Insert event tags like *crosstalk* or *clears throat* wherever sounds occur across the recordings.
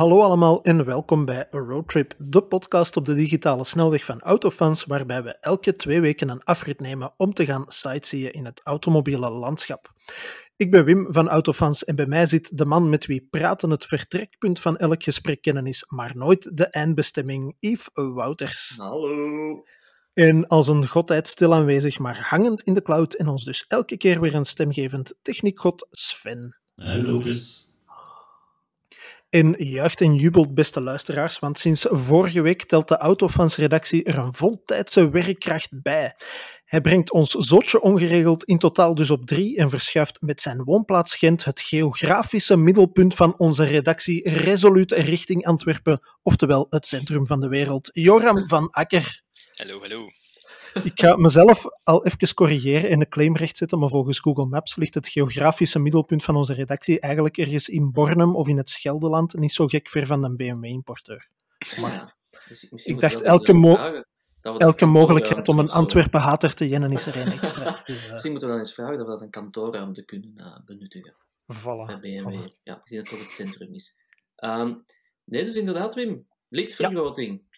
Hallo allemaal en welkom bij A Roadtrip, de podcast op de digitale snelweg van Autofans, waarbij we elke twee weken een afrit nemen om te gaan sightseeën in het automobiele landschap. Ik ben Wim van Autofans en bij mij zit de man met wie praten het vertrekpunt van elk gesprek kennen is, maar nooit de eindbestemming, Yves Wouters. Hallo. En als een godheid stil aanwezig, maar hangend in de cloud en ons dus elke keer weer een stemgevend techniekgod Sven. Hallo, Lucas. En juicht en jubelt, beste luisteraars, want sinds vorige week telt de Autofans-redactie er een voltijdse werkkracht bij. Hij brengt ons zotje ongeregeld in totaal dus op drie en verschuift met zijn woonplaats Gent het geografische middelpunt van onze redactie resoluut richting Antwerpen, oftewel het centrum van de wereld. Joram van Akker. Hallo, hallo. Ik ga mezelf al even corrigeren en een claim rechtzetten, maar volgens Google Maps ligt het geografische middelpunt van onze redactie eigenlijk ergens in Bornem of in het Scheldeland, niet zo gek ver van een BMW-importeur. Maar Ja, dus ik dacht, elke, mo- vragen, dat elke mogelijkheid om een of Antwerpen-hater te jennen is er één extra. *laughs* Dus, eh, Misschien moeten we dan eens vragen dat we dat een kantoorruimte kunnen eh, benuttigen voilà, bij BMW. voilà. Ja, gezien dat het toch het centrum is. Ehm, nee, dus inderdaad, Wim. Lichtvergroting. Ongelooflijk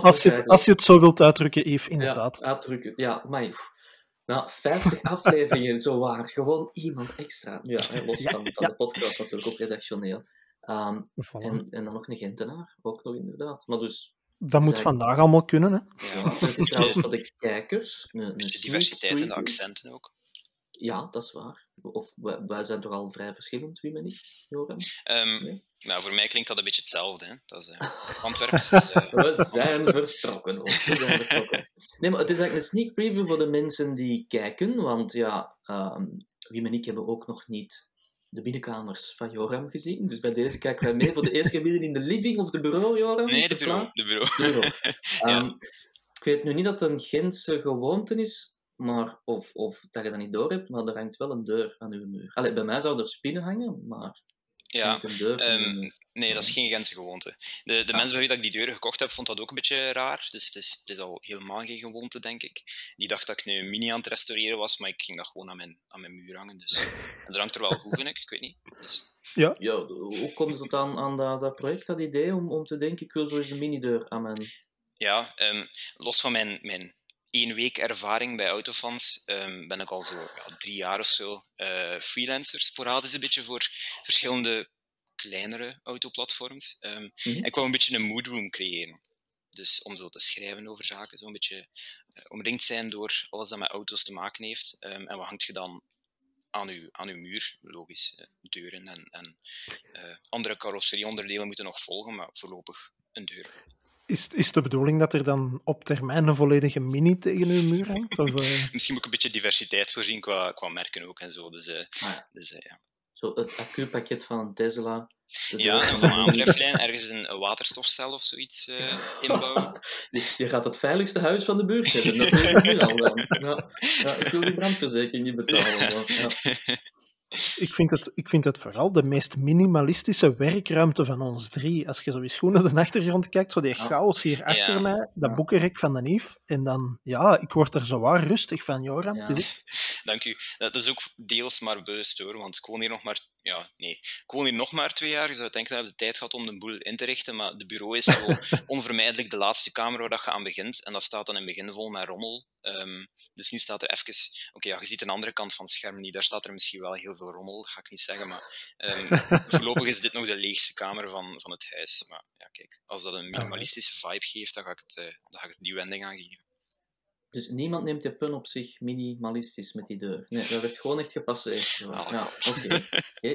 Als je, het, als je het zo wilt uitdrukken, Yves, inderdaad. Ja, uitdrukken. Ja, maar na 50 *laughs* afleveringen, zo waar. Gewoon iemand extra. Ja, los van, van de podcast natuurlijk, ook redactioneel. Ehm, en, en dan nog een Gentenaar, ook nog inderdaad. Maar dus, Dat moet vandaag allemaal kunnen. Hè? ja, het is trouwens voor de kijkers een, een beetje sneak diversiteit in de accenten ook. Ja, dat is waar. Of wij, wij zijn toch al vrij verschillend, wie ben ik, Joram? Ehm, Nee. nou, voor mij klinkt dat een beetje hetzelfde. Hè. Dat is uh, *laughs* Antwerps. eh, *laughs* We zijn vertrokken. hoor. We zijn vertrokken. Nee, maar het is eigenlijk een sneak preview voor de mensen die kijken, want ja, ehm Wim en ik hebben ook nog niet de binnenkamers van Joram gezien. Dus bij deze kijken wij mee voor de eerste keer in de living of de bureau, Joram? nee, de bureau. De bureau. *laughs* Ja. Ehm, ik weet nu niet dat het een Gentse gewoonte is, maar, of, of dat je dat niet door hebt, maar er hangt wel een deur aan uw muur. Allee, bij mij zou er spinnen hangen, maar er Ja, ehm, muur. nee, dat is geen Gentse gewoonte. De, de Ah. mensen bij wie dat ik die deuren gekocht heb, vond dat ook een beetje raar. Dus het is, het is al helemaal geen gewoonte, denk ik. Die dacht dat ik nu een mini aan het restaureren was, maar ik ging dat gewoon aan mijn, aan mijn muur hangen. Dus. En er hangt er wel goed, vind ik. Ik weet niet. Dus, Ja, hoe komt het aan, aan dat, dat project, dat idee, om, om te denken, ik wil zo eens een minideur aan mijn... Ja, ehm, los van mijn, mijn één week ervaring bij Autofans ehm, ben ik al zo ja, drie jaar of zo eh, freelancer, sporadisch een beetje voor verschillende kleinere autoplatforms. Ehm, Mhm. Ik wou een beetje een moodroom creëren. Dus om zo te schrijven over zaken, zo een beetje eh, omringd zijn door alles dat met auto's te maken heeft. Ehm, en wat hangt je dan aan uw, aan uw muur? Logisch, eh, deuren en, en andere carrosserieonderdelen moeten nog volgen, maar voorlopig een deur. Is, is de bedoeling dat er dan op termijn een volledige mini tegen uw muur hangt? Of, eh, *laughs* Misschien moet ik een beetje diversiteit voorzien qua, qua merken ook en zo. Dus, eh, Ah, dus eh, ja. Zo het accupakket van een Tesla. ja, en een aandrijflijn ergens een, waterstofcel of zoiets eh, inbouwen. *laughs* Je, gaat het veiligste huis van de buurt hebben, dat weet ik nu al dan. Ja, ja, ik wil die brandverzekering niet betalen. maar, ja. *laughs* ik, vind het, ik vind het vooral de meest minimalistische werkruimte van ons drie. Als je zo eens goed naar de achtergrond kijkt, zo die Ja. chaos hier achter Ja. mij, dat boekenrek van de Nief. En dan, ja, ik word er zo waar rustig van, Joram. Ja. Het is echt... Dank u. Dat is ook deels maar bewust hoor, want ik woon hier nog maar, ja, nee, ik woon hier nog maar twee jaar. Je zou denken dat ik de tijd gehad om de boel in te richten, maar de bureau is zo *laughs* onvermijdelijk de laatste kamer waar dat je aan begint. En dat staat dan in het begin vol met rommel. Ehm, dus nu staat er even, oké, ja, je ziet een andere kant van het scherm niet, daar staat er misschien wel heel veel rommel, ga ik niet zeggen, maar ehm, *laughs* voorlopig is dit nog de leegste kamer van, van het huis. Maar ja, kijk, als dat een minimalistische vibe geeft, dan ga ik het, eh, dan ga ik het die wending aangeven. Dus niemand neemt de pun op zich minimalistisch met die deur. Nee, dat werd gewoon echt gepasseerd. Ja, *laughs* oké.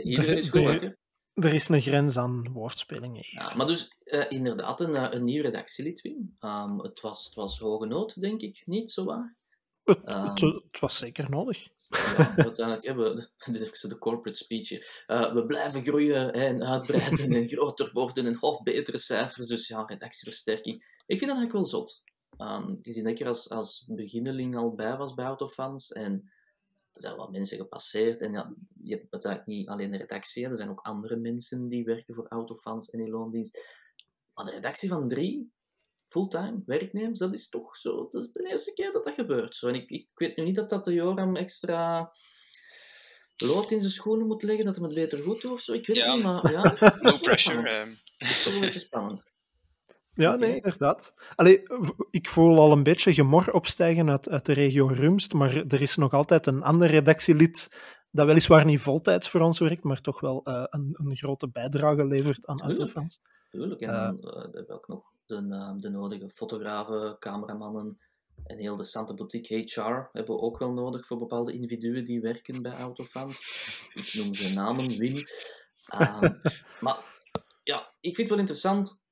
Iedereen is wakker. Er is een grens aan woordspelingen hier. Ja, maar dus eh, inderdaad een, eh, een nieuw redactielid, Wim. Ehm, het, was, het was hoge nood, denk ik. Niet zo waar? Het, Ehm. het, het was zeker nodig. Ja, uiteindelijk hebben we, dit is *laughs* even de corporate speech. hier. Eh, we blijven groeien hè, en uitbreiden *laughs* en groter worden en oh, betere cijfers. Dus ja, redactieversterking. Ik vind dat eigenlijk wel zot. Ehm gezien dat ik er als, als beginneling al bij was bij Autofans. En er zijn wel mensen gepasseerd. En ja, je hebt natuurlijk niet alleen de redactie. Er zijn ook andere mensen die werken voor Autofans en in loondienst. Maar de redactie van drie fulltime werknemers, dat is toch zo. Dat is de eerste keer dat dat gebeurt. Zo. En ik, ik weet nu niet dat dat de Joram extra lood in zijn schoenen moet leggen, dat hij het beter goed doet of zo. Ik weet Ja. het niet, maar ja. *laughs* No pressure. ehm. Dat is toch een beetje spannend. Ja, nee, inderdaad. Allee, ik voel al een beetje gemor opstijgen uit, uit de regio Rumst, maar er is nog altijd een ander redactielid dat weliswaar niet voltijds voor ons werkt, maar toch wel eh, een, een grote bijdrage levert aan. Autofans. Tuurlijk. En Eh. dan eh, hebben we ook nog de, eh, de nodige fotografen, cameramannen en heel de Sante Boutique HR hebben we ook wel nodig voor bepaalde individuen die werken bij Autofans. Ik noem ze namen, Wim. Ehm, *laughs* maar ja, ik vind het wel interessant.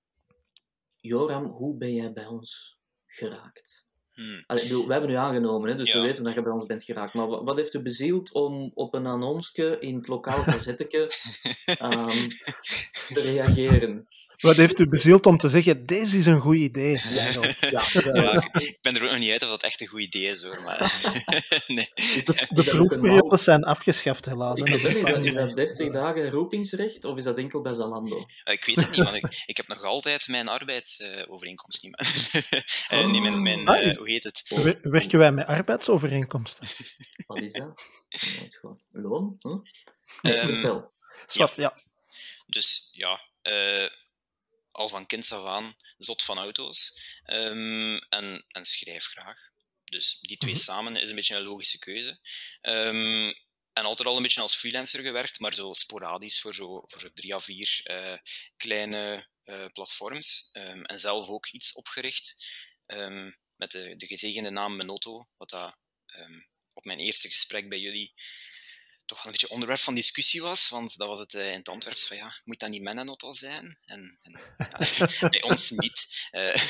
Joram, hoe ben jij bij ons geraakt? Hmm. Allee, ik bedoel, we hebben u aangenomen, hè, dus Ja. we weten dat je bij ons bent geraakt. Maar wat, wat heeft u bezield om op een annonsje in het lokaal gazetteke *laughs* ehm, te reageren? Wat heeft u bezield om te zeggen, deze is een goed idee? Ja, Ja, ik, ik ben er ook nog niet uit of dat echt een goed idee is hoor. Maar... *laughs* nee. De, een proefperiodes zijn afgeschaft, helaas. hè. Dat niet, is, dat, niet is meer. dat 30 dagen roepingsrecht of is dat enkel bij Zalando? Ik weet het niet, want ik, ik heb nog altijd mijn arbeidsovereenkomst niet meer. *laughs* Eh, nee, mijn, mijn, Ah, eh, is- hoe heet het? Wer- Werken wij met arbeidsovereenkomsten? Wat is dat? Loon? Nee, Ehm, vertel. Zwat, ja. Dus ja, eh, al van kinds af aan zot van auto's ehm, en, en schrijf graag. Dus die twee Mhm. samen is een beetje een logische keuze. Ehm, en altijd al een beetje als freelancer gewerkt, maar zo sporadisch voor zo, voor zo drie à vier eh, kleine eh, platforms. Ehm, en zelf ook iets opgericht met de, de gezegende naam Menotto, wat dat, op mijn eerste gesprek bij jullie toch wel een beetje onderwerp van discussie was, want dat was het eh, in het Antwerps van ja, moet dat niet Menotto zijn? En, en ja, *laughs* bij ons niet,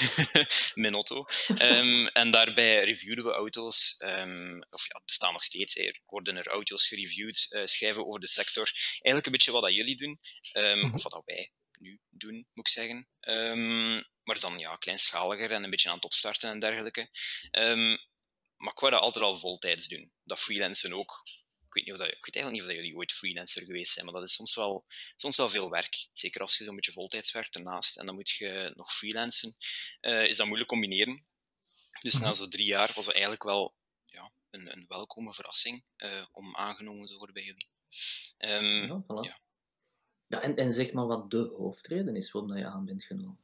*laughs* Menotto. Ehm, en daarbij reviewden we auto's, ehm, of ja, het bestaan nog steeds, er worden er auto's gereviewd, eh, schrijven over de sector. Eigenlijk een beetje wat dat jullie doen, ehm, Mhm. of wat dat wij nu doen, moet ik zeggen. Maar dan ja, kleinschaliger en een beetje aan het opstarten en dergelijke. Maar ik wou dat altijd al voltijds doen. Dat freelancen ook. Ik weet, niet of dat, ik weet eigenlijk niet of dat jullie ooit freelancer geweest zijn, maar dat is soms wel, soms wel veel werk. Zeker als je zo'n beetje voltijds werkt ernaast en dan moet je nog freelancen. eh, is dat moeilijk combineren. Dus na Mhm. zo'n drie jaar was het eigenlijk wel ja, een, een welkome verrassing eh, om aangenomen te worden bij jullie. Ehm, Ja, voilà. ja. Ja, en, en zeg maar wat de hoofdreden is waarom dat je aan bent genomen.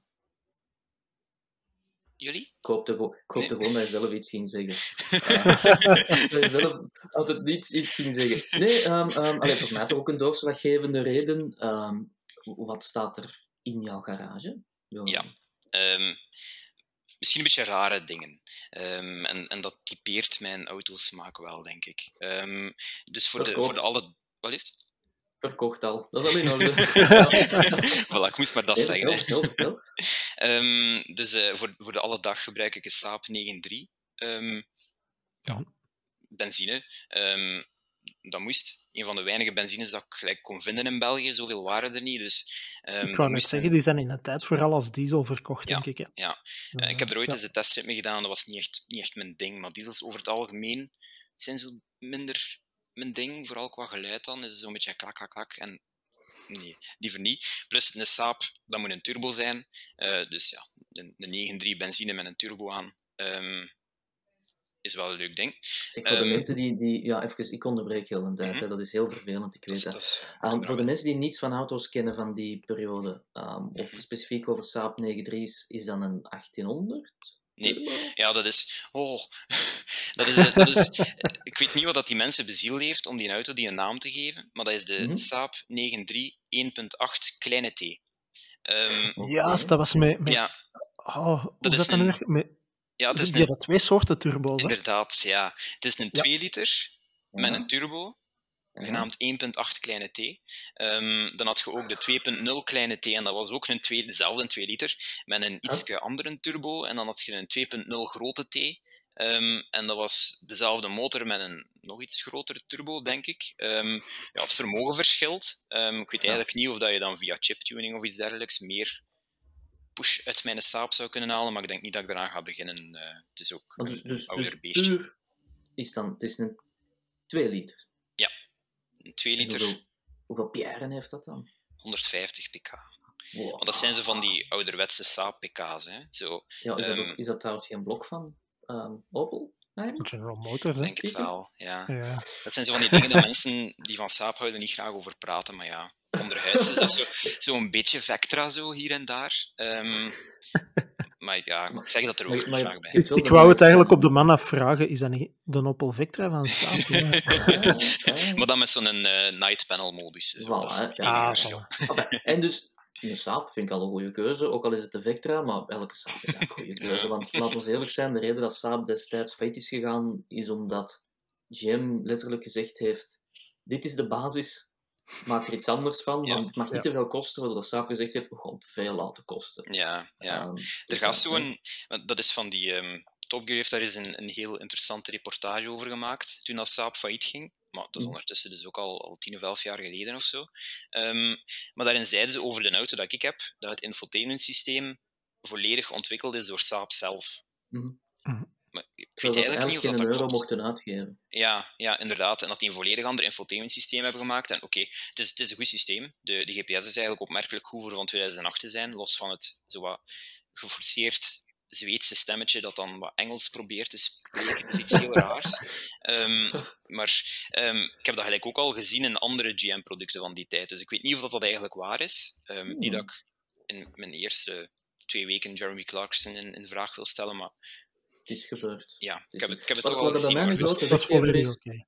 Jullie? Ik hoopte, gewoon- ik hoopte Nee. gewoon dat je zelf iets ging zeggen. *laughs* *laughs* dat je zelf altijd niet iets ging zeggen. Nee, um, allee, voor mij toch ook een doorslaggevende reden. Ehm, wat staat er in jouw garage? Ja. Misschien een beetje rare dingen. En, en dat typeert mijn autosmaak wel, denk ik. Dus voor de, voor de alle... Wat heeft? Verkocht al. Dat is al in orde. *laughs* voilà, ik moest maar dat zeggen. *laughs* Ehm, dus eh, voor, voor de alle dag gebruik ik een Saab 9.3. Ehm ja, benzine. Ehm, dat moest. Een van de weinige benzines dat ik gelijk kon vinden in België. Zoveel waren er niet. Dus, ehm, Ik wou moest zeggen, die zijn in de tijd vooral als diesel verkocht, Ja, denk ik. Hè. ja. Eh, Eh, ik heb er ooit ja. eens een testrit mee gedaan, dat was niet echt, niet echt mijn ding. Maar diesels over het algemeen zijn zo minder mijn ding, vooral qua geluid dan. Is het zo'n beetje klak, klak, klak. En nee, liever niet. Plus een Saab, dat moet een turbo zijn. Eh, dus ja, de, de 9.3 benzine met een turbo aan ehm, is wel een leuk ding. Zeg, voor de Ehm, mensen die, die... Ja, even, ik onderbreek heel de tijd. Mhm. hè, dat is heel vervelend, ik Dat weet is, dat. is- Um, voor de mensen die niets van auto's kennen van die periode, um, of specifiek over Saab 9.3, is, is dan een 1800? Nee? Ja, dat is. Oh, *laughs* dat is, eh, dat is. eh, Ik weet niet wat dat die mensen bezield heeft om die auto die een naam te geven, maar dat is de Mhm. Saab 9.3 1.8 kleine T. Ehm. Juist, dat was met... met ja, oh, hoe dat is dat nu een-? Met, ja, het is die een, hadden twee soorten turbo's. Hè? inderdaad, ja. Het is een Ja. 2 liter met Ja, een turbo, ja. Genaamd 1.8 kleine T. Ehm, dan had je ook de 2.0 kleine T, en dat was ook een 2, dezelfde 2 liter, met een ietsje andere turbo. En dan had je een 2.0 grote T. Ehm, en dat was dezelfde motor met een nog iets grotere turbo, denk ik. Ehm, ja, het vermogen verschilt. Ik weet eigenlijk niet of dat je dan via chiptuning of iets dergelijks meer push uit mijn Saab zou kunnen halen, maar ik denk niet dat ik eraan ga beginnen. Eh, het is ook dus, een dus, ouder dus beestje. puur is dan... Het is een 2 liter. Een 2 En liter, Hoeveel, hoeveel heeft dat dan? 150 pk. Wow. Want dat zijn ze van die ouderwetse Saab pk's. Hè. Zo, Ja, is, dat ehm, ook, is dat trouwens geen blok van ehm, Opel? eigenlijk? General Motors, hè? denk het Zeker? wel, ja. Ja. Dat zijn zo van die dingen dat mensen die van saap houden niet graag over praten, maar ja, onderhuids is dat zo, zo een beetje Vectra zo hier en daar. Ehm, maar ja, ik zeg dat er ook Maar- graag bij. Ik, ik wou het eigenlijk op de man afvragen. Is dat niet de Opel Vectra van *laughs* Saab? Ja. *laughs* Maar dan met zo'n eh, night panel modus. Dus Voilà, dat is Ah, voilà. Enfin, en dus, een Saab vind ik al een goede keuze, ook al is het de Vectra, maar elke Saab is eigenlijk een goede *laughs* keuze. Want laten we eerlijk zijn, de reden dat Saab destijds failliet is gegaan, is omdat GM letterlijk gezegd heeft, dit is de basis, maak er iets anders van, Ja. maar het mag niet Ja. te veel kosten, waardoor Saab gezegd heeft, we gaan het veel laten kosten. Ja, ja. Ehm, Er dus gaat ja, zo'n, dat is van die, ehm Top Gear heeft daar eens een, een heel interessante reportage over gemaakt, toen dat Saab failliet ging. Maar dat is Mhm. ondertussen dus ook al, al tien of elf jaar geleden of zo. Ehm, maar daarin zeiden ze over de auto dat ik heb, dat het infotainment systeem volledig ontwikkeld is door Saab zelf. Mhm. Maar ik weet eigenlijk niet of dat, dat euro mochten uitgeven. Ja, ja, inderdaad. En dat die een volledig ander infotainment systeem hebben gemaakt. En oké, het, is, het is een goed systeem. De, de GPS is eigenlijk opmerkelijk goed voor van 2008 te zijn, los van het zo wat geforceerd Zweedse stemmetje dat dan wat Engels probeert te spreken. Dat is iets heel raars. *laughs* Ehm, maar ehm, ik heb dat gelijk ook al gezien in andere GM-producten van die tijd. Dus ik weet niet of dat, dat eigenlijk waar is. Ehm, Niet dat ik in mijn eerste twee weken Jeremy Clarkson in, in vraag wil stellen, maar Het is gebeurd. ja, ik Dus heb ik heb het wat- al wat bij gezien. mij maar een dus- grote Dat is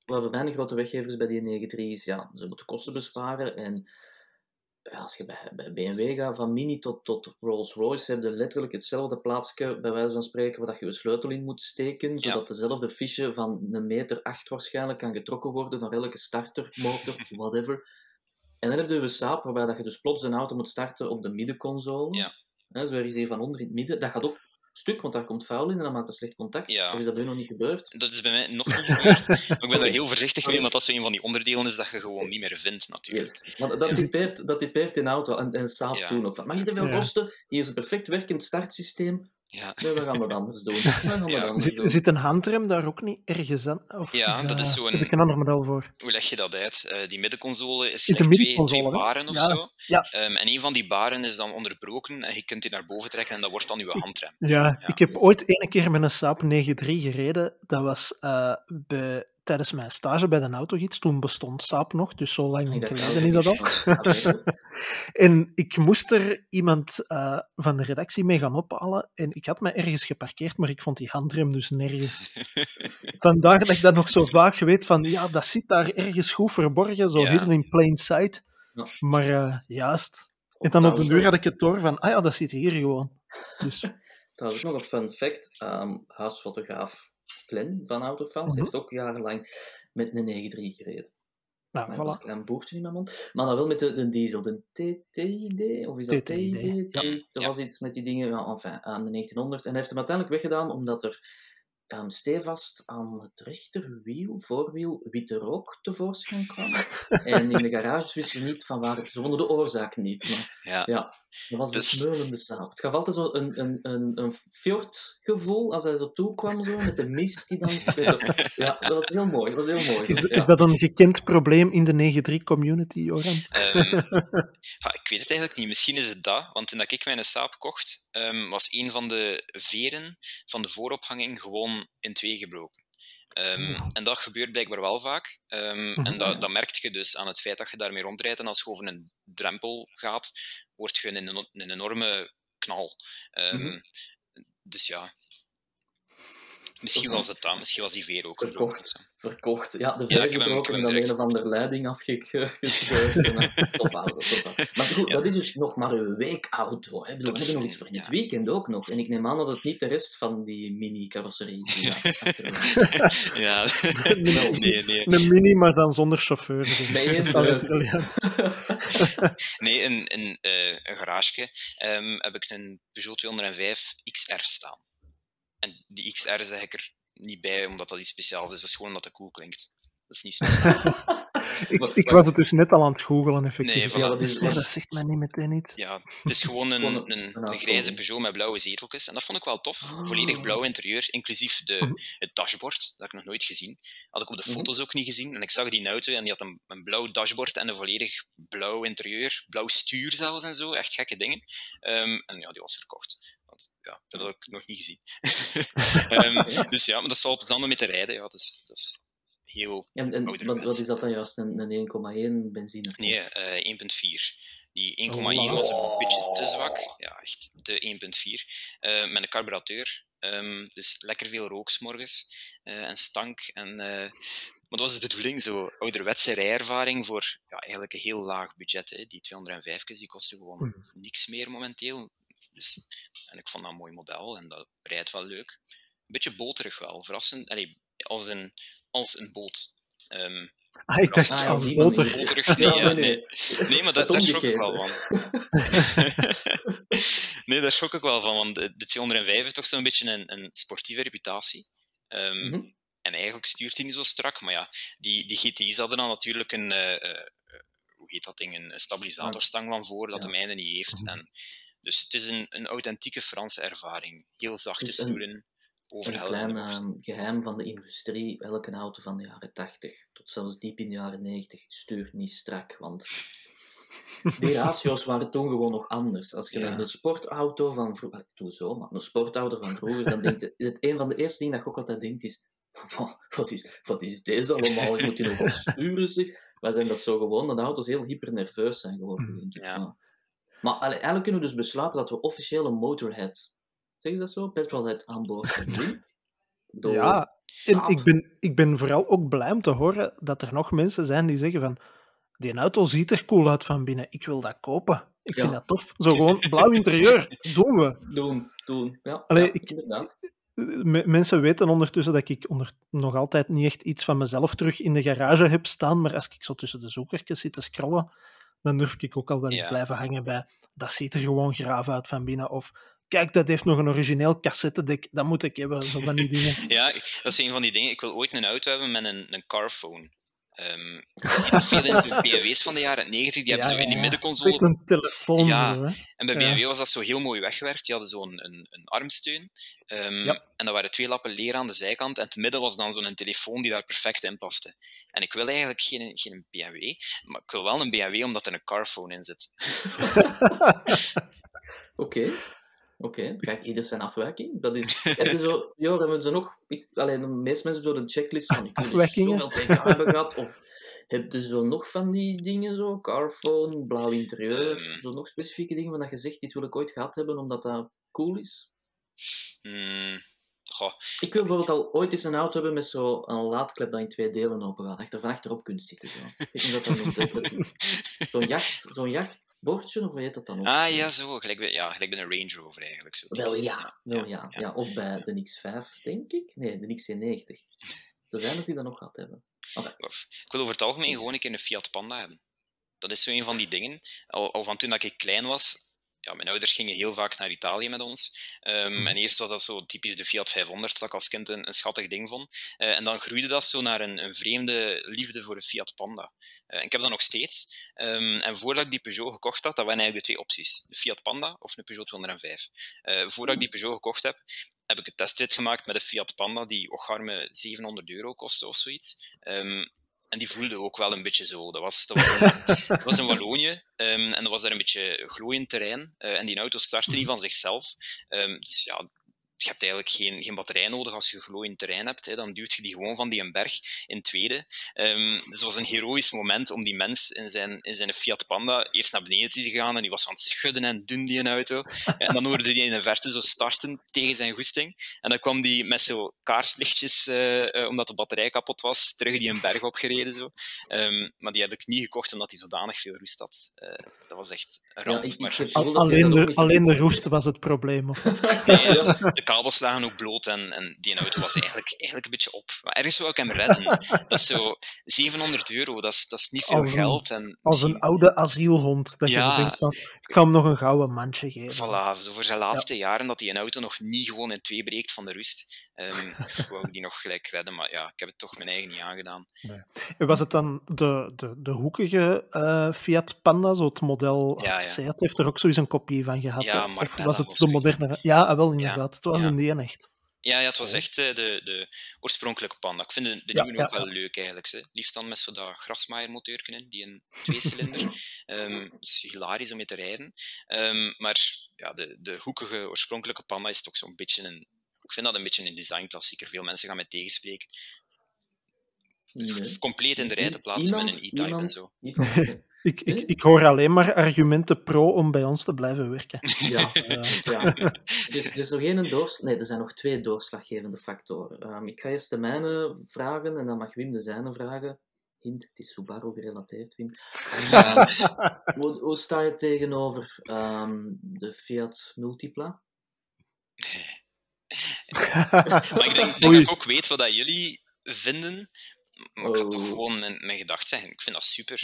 wat bij grote weggever is bij die 9.3 is, ja, ze moeten kosten besparen. En ja, als je bij, bij BMW gaat, van Mini tot, tot Rolls-Royce, heb je letterlijk hetzelfde plaatsje, bij wijze van spreken, waar dat je je sleutel in moet steken, zodat dezelfde fiche van een meter acht waarschijnlijk kan getrokken worden naar elke starter, motor, *laughs* whatever. En dan heb je een Saab, waarbij dat je dus plots een auto moet starten op de middenconsole. Ja. Hè, zo ergens hier van onder in het midden. Dat gaat ook stuk, want daar komt vuil in en dan maakt dat slecht contact. Ja. Of is dat bij u nog niet gebeurd? Dat is bij mij nog niet gebeurd. maar ik ben *laughs* daar heel voorzichtig mee, want dat zo een van die onderdelen is dat je gewoon niet meer vindt, natuurlijk. Yes. Want dat Is het- typeert, dat typeert in auto en, en Saab Ja. toen ook. Van, mag je te veel Ja. kosten? Hier is een perfect werkend startsysteem. Ja, Nee, we gaan dat anders doen. *laughs* We Ja. anders Zit, doen. zit een handrem daar ook niet ergens aan? Of Ja, dat is zo'n- Heb ik een ander model voor? hoe leg je dat uit? Eh, die middenconsole is gelijk twee, middenconsole, twee baren of Ja, zo. ja. Ehm, en een van die baren is dan onderbroken en je kunt die naar boven trekken en dat wordt dan uw handrem. Ja, Ja, ik heb ooit ene keer met een Saab 9.3 gereden. Dat was eh, bij, tijdens mijn stage bij de autogids. Toen bestond Saab nog, dus zo lang dacht, geleden is dat al. Nee. *laughs* En ik moest er iemand eh, van de redactie mee gaan ophalen. En ik had me ergens geparkeerd, maar ik vond die handrem dus nergens. *laughs* Vandaar dat ik dat nog zo vaak weet van, ja, dat zit daar ergens goed verborgen, zo Ja. hidden in plain sight. Ja. Maar eh, juist. En dan op de duur ook- had ik het door van, ah ja, dat zit hier gewoon. Dus *laughs* Trouwens, nog een fun fact. Ehm, huisfotograaf Glenn van Autofans Mhm. heeft ook jarenlang met een 9.3 gereden. nou, dat voilà. een klein boertje in mijn mond. Maar dan wel met de, de diesel, de TTID, of is dat TTID. Ja. Er Ja. was iets met die dingen, enfin, aan de 1900. En hij heeft hem uiteindelijk weggedaan omdat er um, stevast aan het rechterwiel, voorwiel, witte rook tevoorschijn kwam. *laughs* en in de garages wisten ze niet van waar het... Ze vonden de oorzaak niet, maar Ja. ja, dat was Dus- de smeulende saap. Het gaf altijd zo een, een, een, een fjordgevoel als hij zo toekwam, zo, met de mist die dan... *laughs* Ja, dat was heel mooi. Dat was heel mooi. Is, Ja. is dat een gekend probleem in de 9.3 community, Joran? Ehm, *laughs* ja, ik weet het eigenlijk niet. Misschien is het dat. Want toen dat ik mijn saap kocht, ehm, was een van de veren van de voorophanging gewoon in twee gebroken. Ehm, En dat gebeurt blijkbaar wel vaak. Ehm, Mhm. En dat, dat merk je dus aan het feit dat je daarmee rondrijdt. En als je over een drempel gaat, word je een, een enorme knal. Ehm, Mhm. Dus ja. Misschien was het dat. Misschien was die veer ook. Verkocht. Verkocht. Ja, de Ja, gebroken heb *laughs* en dan een of andere leiding afgescheurd. top houden, top. Maar goed, Ja. dat is dus nog maar een. Hè. Ik bedoel, we Dat is- hebben nog iets voor in het ja. weekend ook nog. En ik neem aan dat het niet de rest van die mini-carrosserie is. Ja. *laughs* *laughs* Nee. nee, nee. Een mini, maar dan zonder chauffeur. Dus Nee, is. Nee, in, in eh, een garage ehm, heb ik een Peugeot 205 XR staan. En die XR zeg ik er niet bij omdat dat iets speciaals is, dat is gewoon omdat het cool klinkt. Dat is niet speciaal. *laughs* Ik, was het dus net al aan het googelen, effectief. Nee, voilà. Ja, wat is *laughs* dat zegt mij niet meteen iets. Ja, het is gewoon een, een, een- grijze. Peugeot met blauwe zeteltjes. En dat vond ik wel tof. Ah. Volledig blauw interieur, inclusief Mhm. de, het dashboard. Dat heb ik nog nooit gezien. Had ik op de Mhm. foto's ook niet gezien. En ik zag die auto en die had een, een blauw dashboard en een volledig blauw interieur. Blauw stuur zelfs en zo. Echt gekke dingen. Ehm, en ja, die was verkocht. Want ja, dat had ik nog niet gezien. *laughs* Ehm, dus ja, maar dat is wel plezant om mee te rijden. Ja, dus, dat is heel... En, wat, wat is dat dan juist? Een, een 1,1 benzine? Nee, eh 1.4. Die 1,1 Oh. was een beetje te zwak. Ja, echt de 1.4. Eh, met een carburateur. Ehm, dus lekker veel rook 's morgens. eh, en stank. En, eh, maar dat was de bedoeling, zo ouderwetse rijervaring voor ja, eigenlijk een heel laag budget. Hè. Die 205 die kosten gewoon niks meer momenteel. Dus, en ik vond dat een mooi model en dat rijdt wel leuk. Een beetje boterig wel, verrassend. Allee, als, een, als een boot. Ehm, Ah, ik dacht Ah, als boter. manier. boterig, *laughs* nee, Ja, nee, nee. maar dat, daar schrok ik wel van. *laughs* nee, daar schrok ik wel van, want de, de 205 heeft toch zo'n beetje een, een sportieve reputatie. Ehm, Mhm. En eigenlijk stuurt hij niet zo strak, maar ja, die, die GTI's hadden dan natuurlijk een, eh, eh, hoe heet dat ding, een stabilisatorstang van voor, dat Ja. de mijne niet heeft. Mhm. En, dus het is een, een authentieke Franse ervaring. Heel zachte een- stoelen, Een klein ehm, geheim van de industrie. Elke auto van de jaren 80 tot zelfs diep in de jaren 90 stuurt niet strak. Want die *laughs* ratio's waren toen gewoon nog anders. Als je Ja. een sportauto van vroeger... Ik doe zo, maar een sportauto van vroeger, dan denkt. *laughs* Het, een van de eerste dingen dat je ook altijd denkt is... *laughs* "Wow, Wat is, wat is deze allemaal? Ik moet je nog wel sturen. Wij zijn dat zo gewoon, dat de auto's heel hypernerveus zijn geworden. Ja. Maar, maar allee, eigenlijk kunnen we dus besluiten dat we officieel een motorhead... Zeg je dat zo? Boord hebben. *laughs* Door Ja, en ik ben, ik ben vooral ook blij om te horen dat er nog mensen zijn die zeggen van die auto ziet er cool uit van binnen, ik wil dat kopen. Ik Ja. vind dat tof. Zo gewoon blauw interieur, *laughs* doen we. Doen, doen. Ja, Allee, ja, ik- inderdaad. Mensen weten ondertussen dat ik onder, nog altijd niet echt iets van mezelf terug in de garage heb staan, maar als ik zo tussen de zoekertjes zit te scrollen, dan durf ik ook al wel eens Ja. blijven hangen bij dat ziet er gewoon graaf uit van binnen. Of kijk, dat heeft nog een origineel cassettedek, dat moet ik hebben, zo van die dingen. *laughs* Ja, dat is een van die dingen. Ik wil ooit een auto hebben met een, een carphone. Ehm dat veel in zo'n *laughs* BMW's van de jaren 90, die hebben zo in die middenconsole. echt een telefoon. Ja. Zo, hè. En bij ja. BMW was dat zo heel mooi weggewerkt. Die hadden zo'n een, een armsteun. Ehm, Ja. En dat waren twee lappen leer aan de zijkant. En het midden was dan zo'n telefoon die daar perfect in paste. En ik wil eigenlijk geen, geen BMW, maar ik wil wel een BMW omdat er een carphone in zit. *laughs* Oké. Oké, *laughs* kijk, ieder zijn afwijking. Dat is, heb je zo, *laughs* dan hebben ze nog, ik, alleen de meeste mensen hebben zo de checklist van, ik Afwijkingen? zoveel pk hebben gehad, of heb je zo nog van die dingen zo, carphone, blauw interieur, Ehm. zo nog specifieke dingen waarvan je zegt, dit wil ik ooit gehad hebben, omdat dat cool is? Hmm, goh, Ik wil bijvoorbeeld al ooit eens een auto hebben met zo'n laadklep dat in twee delen open gaat, dat je er van achterop kunt zitten. Zo. Ik weet niet dat dat- Zo'n jacht, zo'n jachtbordje, of hoe heet dat dan ook? Ah ja, zo. Gelijk bij, ja, gelijk bij een Range Rover eigenlijk. Zo. Wel Dus, ja, wel ja, ja. ja. Of bij de X5, denk ik. Nee, de XC90. Ze zijn dat die dat nog gehad hebben. Enfin, Of- Ik wil over het algemeen gewoon een keer een Fiat Panda hebben. Dat is zo een van die dingen. Al, al van toen dat ik klein was, ja, mijn ouders gingen heel vaak naar Italië met ons. Ehm, en eerst was dat zo typisch de Fiat 500, dat ik als kind een, een schattig ding vond. Eh, en dan groeide dat zo naar een, een vreemde liefde voor de Fiat Panda. Eh, en ik heb dat nog steeds. Ehm, en voordat ik die Peugeot gekocht had, dat waren eigenlijk de twee opties. De Fiat Panda of een Peugeot 205. Eh, voordat ik die Peugeot gekocht heb, heb ik een testrit gemaakt met een Fiat Panda die ocharme 700 euro kostte of zoiets. Ehm, en die voelde ook wel een beetje zo. Dat was, dat was, een, *laughs* dat was in Wallonië ehm, en dat was daar een beetje glooiend terrein. eh, en die auto startte niet van zichzelf. Ehm, dus ja, je hebt eigenlijk geen, geen batterij nodig als je glooiend terrein hebt. Hè. Dan duwt je die gewoon van die een berg in tweede. Ehm, dus het was een heroïsch moment om die mens in zijn, in zijn Fiat Panda eerst naar beneden te gaan. En die was aan het schudden en doen die een auto. En dan hoorde hij in de verte zo starten tegen zijn goesting. En dan kwam die met zo kaarslichtjes, eh, eh, omdat de batterij kapot was, terug die een berg opgereden. Zo. Ehm, maar die heb ik niet gekocht omdat hij zodanig veel roest had. Eh, dat was echt een ja, ik, maar... Alleen de, alleen de roest was het probleem. Of... Nee, de kabels lagen ook bloot en, en die auto was eigenlijk, *laughs* eigenlijk een beetje op. Maar ergens wil ik hem redden. Dat is zo 700 euro, dat is, dat is niet veel Als een- geld. En Als een oude asielhond, dat je Ja. denkt van, ik ga hem nog een gouden mandje geven. Voilà, zo voor zijn laatste jaren dat hij een auto nog niet gewoon in twee breekt van de rust. Ik wou die nog gelijk redden, maar ja, ik heb het toch mijn eigen niet aangedaan. En Was het dan de, de, de hoekige eh, Fiat Panda, zo het model Ja, ja. Seat heeft er ook sowieso een kopie van gehad? Ja, of was het de moderne? Ja, ah, wel inderdaad. Het was een die echt. Ja, ja het was echt eh, de, de oorspronkelijke Panda. Ik vind de, nieuwe ook wel leuk eigenlijk. Hè. Liefst dan met zo'n grasmaaiermotorken in, die een tweecilinder. *laughs* Dat is hilarisch om mee te rijden. Ehm, maar ja, de, de hoekige oorspronkelijke Panda is toch zo'n beetje een... Ik vind dat een beetje een designklassieker. Veel mensen gaan mij tegenspreken. Nee. Compleet in de rij te plaatsen met een e-type en zo. *laughs* *laughs* Ik, ik, ik hoor alleen maar argumenten pro om bij ons te blijven werken. *laughs* Ja, Eh, ja. Dus er is nog één doors... Nee, er zijn nog twee doorslaggevende factoren. Ehm, ik ga eerst de mijne vragen en dan mag Wim de zijne vragen. Hint, het is Subaru gerelateerd, Wim. Ehm, hoe, hoe sta je tegenover ehm, de Fiat Multipla? *laughs* Maar ik denk, denk dat ik ook weet wat dat jullie vinden. Maar ik ga toch Oh. gewoon mijn, mijn gedacht zeggen. Ik vind dat super.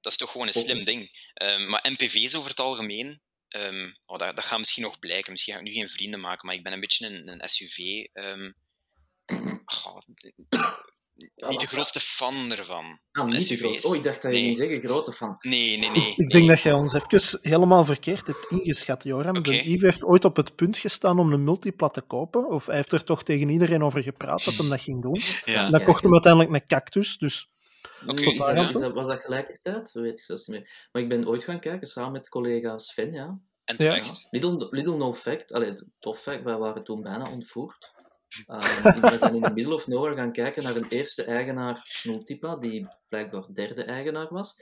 Dat is toch gewoon een Oh. slim ding. Ehm, maar MPV's over het algemeen, ehm, oh, dat, dat gaat misschien nog blijken. Misschien ga ik nu geen vrienden maken, maar ik ben een beetje een, een SUV. ehm, goh, *clears throat* Ja, niet de grootste fan ervan. Ah, niet de grootste. Oh, ik dacht dat je Nee. ging zeggen grote van. Nee, nee, nee. ik nee. denk dat jij ons even helemaal verkeerd hebt ingeschat, Joram. Oké. De Yves heeft ooit op het punt gestaan om een multipla te kopen. Of hij heeft er toch tegen iedereen over gepraat dat hij dat ging doen. *laughs* Ja. En dan Ja. kocht hem uiteindelijk een cactus. Dus is dat, is dat- was dat gelijkertijd? Dat weet ik zelfs niet meer. Maar ik ben ooit gaan kijken samen met collega Sven, ja. En Ja. terecht. Little, little no fact, allee, tof fact, wij waren toen bijna ontvoerd. Ehm, we zijn in the middle of nowhere gaan kijken naar een eerste eigenaar Multipla, die blijkbaar derde eigenaar was.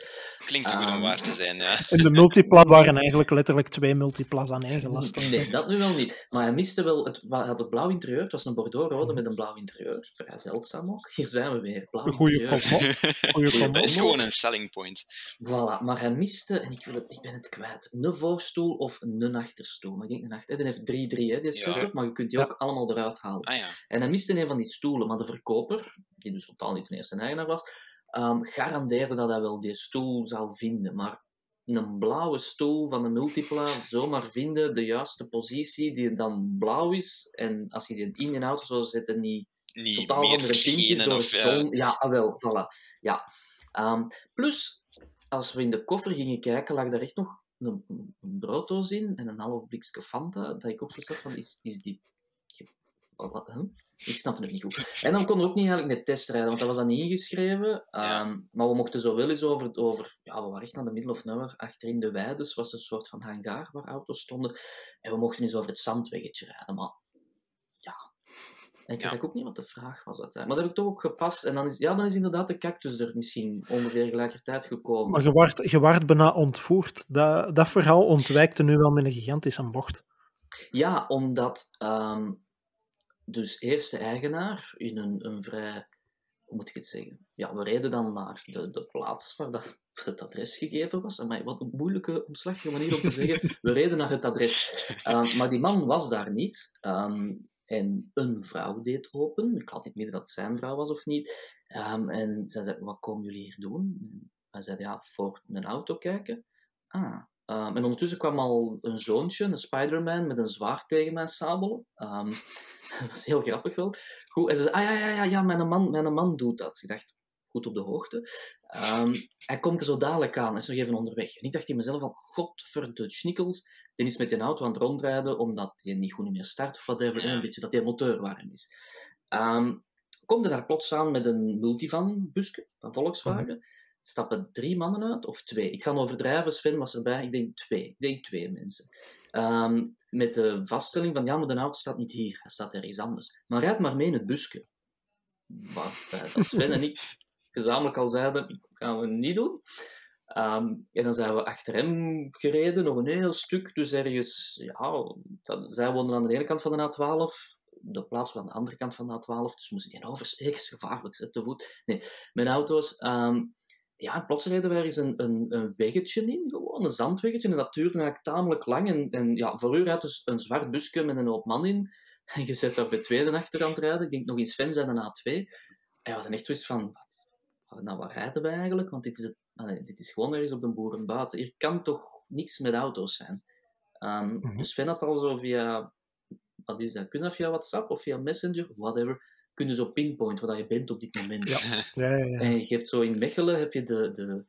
Klinkt goed om Ehm, waar te zijn, ja. en de multipla waren eigenlijk letterlijk twee multipla's aan één gelast. Nee, dat nu wel niet. Maar hij miste wel, het had het blauw interieur, het was een Bordeaux-rode met een blauw interieur. Vrij zeldzaam ook. Hier zijn we weer, blauw combo. Goeie Goeie. Dat is gewoon een selling point. Voilà, maar hij miste, en ik, wil het, ik ben het kwijt, een voorstoel of een achterstoel. Maar ik denk een achter. Die heeft 3-3, hè, die Ja. maar je kunt die Ja. ook allemaal eruit halen. Ah ja. En hij miste een van die stoelen, maar de verkoper, die dus totaal niet de eerste eigenaar was, ehm, garandeerde dat hij wel die stoel zou vinden. Maar een blauwe stoel van een multipla, zomaar vinden, de juiste positie, die dan blauw is, en als je die in je auto zou zetten, niet Niet totaal andere tintjes door ja. zon. Ja, ah, wel, voilà. Ja. Ehm, plus, als we in de koffer gingen kijken, lag daar echt nog een, een brooddoos in en een half blikje Fanta, dat ik ook zo zat van, is, is die... Huh? Ik snapte het niet goed. En dan konden we ook niet eigenlijk met testrijden, want dat was dan niet ingeschreven. Ja. Ehm, maar we mochten zo wel eens over, over... Ja, we waren echt naar de middle of nowhere. Achterin de weides was een soort van hangaar waar auto's stonden. En we mochten eens over het zandweggetje rijden, maar... Ja, en ik Ja. weet ook niet wat de vraag was uiteindelijk. Maar dat heb ik toch ook gepast. En dan is, ja, dan is inderdaad de cactus er misschien ongeveer gelijkertijd gekomen. Maar je waart, je waart bijna ontvoerd. Dat, dat verhaal ontwijkte nu wel met een gigantische bocht. Ja, omdat ehm, dus eerste eigenaar in een, een vrij, hoe moet ik het zeggen? Ja, we reden dan naar de, de plaats waar dat, het adres gegeven was. Maar wat een moeilijke, omslachtige manier om te zeggen. *laughs* We reden naar het adres. Ehm, maar die man was daar niet. Ehm, en een vrouw deed open. Ik had niet midden dat het zijn vrouw was of niet. Ehm, en zij zei, wat komen jullie hier doen? En hij zei, ja, voor een auto kijken. Ah, Ehm, en ondertussen kwam al een zoontje, een Spider-Man, met een zwaard tegen mij sabelen. Ehm, *laughs* dat was heel grappig wel. Goed, en ze zei, ah ja, ja, ja, ja mijn, man, mijn man doet dat. Ik dacht, goed op de hoogte. Ehm, hij komt er zo dadelijk aan, hij is nog even onderweg. En ik dacht in mezelf van, godverde schnikkels, die is met die auto aan het rondrijden, omdat hij niet goed meer start of whatever, en een beetje dat die motor warm is. Komt er daar plots aan met een multivan-busje van Volkswagen stappen drie mannen uit, of twee. Ik ga overdrijven, Sven was erbij, ik denk twee. Ik denk twee mensen. Ehm, met de vaststelling van, ja, maar de auto staat niet hier, hij staat ergens anders. Maar rijd maar mee in het busje. Wat dat Sven en ik *laughs* gezamenlijk al zeiden, gaan we niet doen. Ehm, en dan zijn we achter hem gereden, nog een heel stuk, dus ergens, ja, dat, zij woonden aan de ene kant van de A12, de plaats was aan de andere kant van de A12, dus moesten die oversteken, is gevaarlijk, zet te voet. Nee, met auto's. ehm, ja, en plots reden we ergens een, een, een weggetje in, gewoon een zandweggetje. En dat duurde eigenlijk tamelijk lang. En, en ja, voor u rijdt dus een zwart busje met een hoop man in. *laughs* En je zit daar bij tweede achterkant rijden. Ik denk nog in Sven zijn een A2. En we hadden echt zoiets van, wat, wat- nou, waar rijden we eigenlijk? Want dit is, het, nee, dit is gewoon ergens op de boeren buiten. Hier kan toch niks met auto's zijn. Mhm. Dus Sven had al zo via wat is dat? Kun je via WhatsApp of via Messenger, whatever, kun je zo pinpoint waar je bent op dit moment. Ja. Ja, ja, ja. En je hebt zo in Mechelen heb je de, de,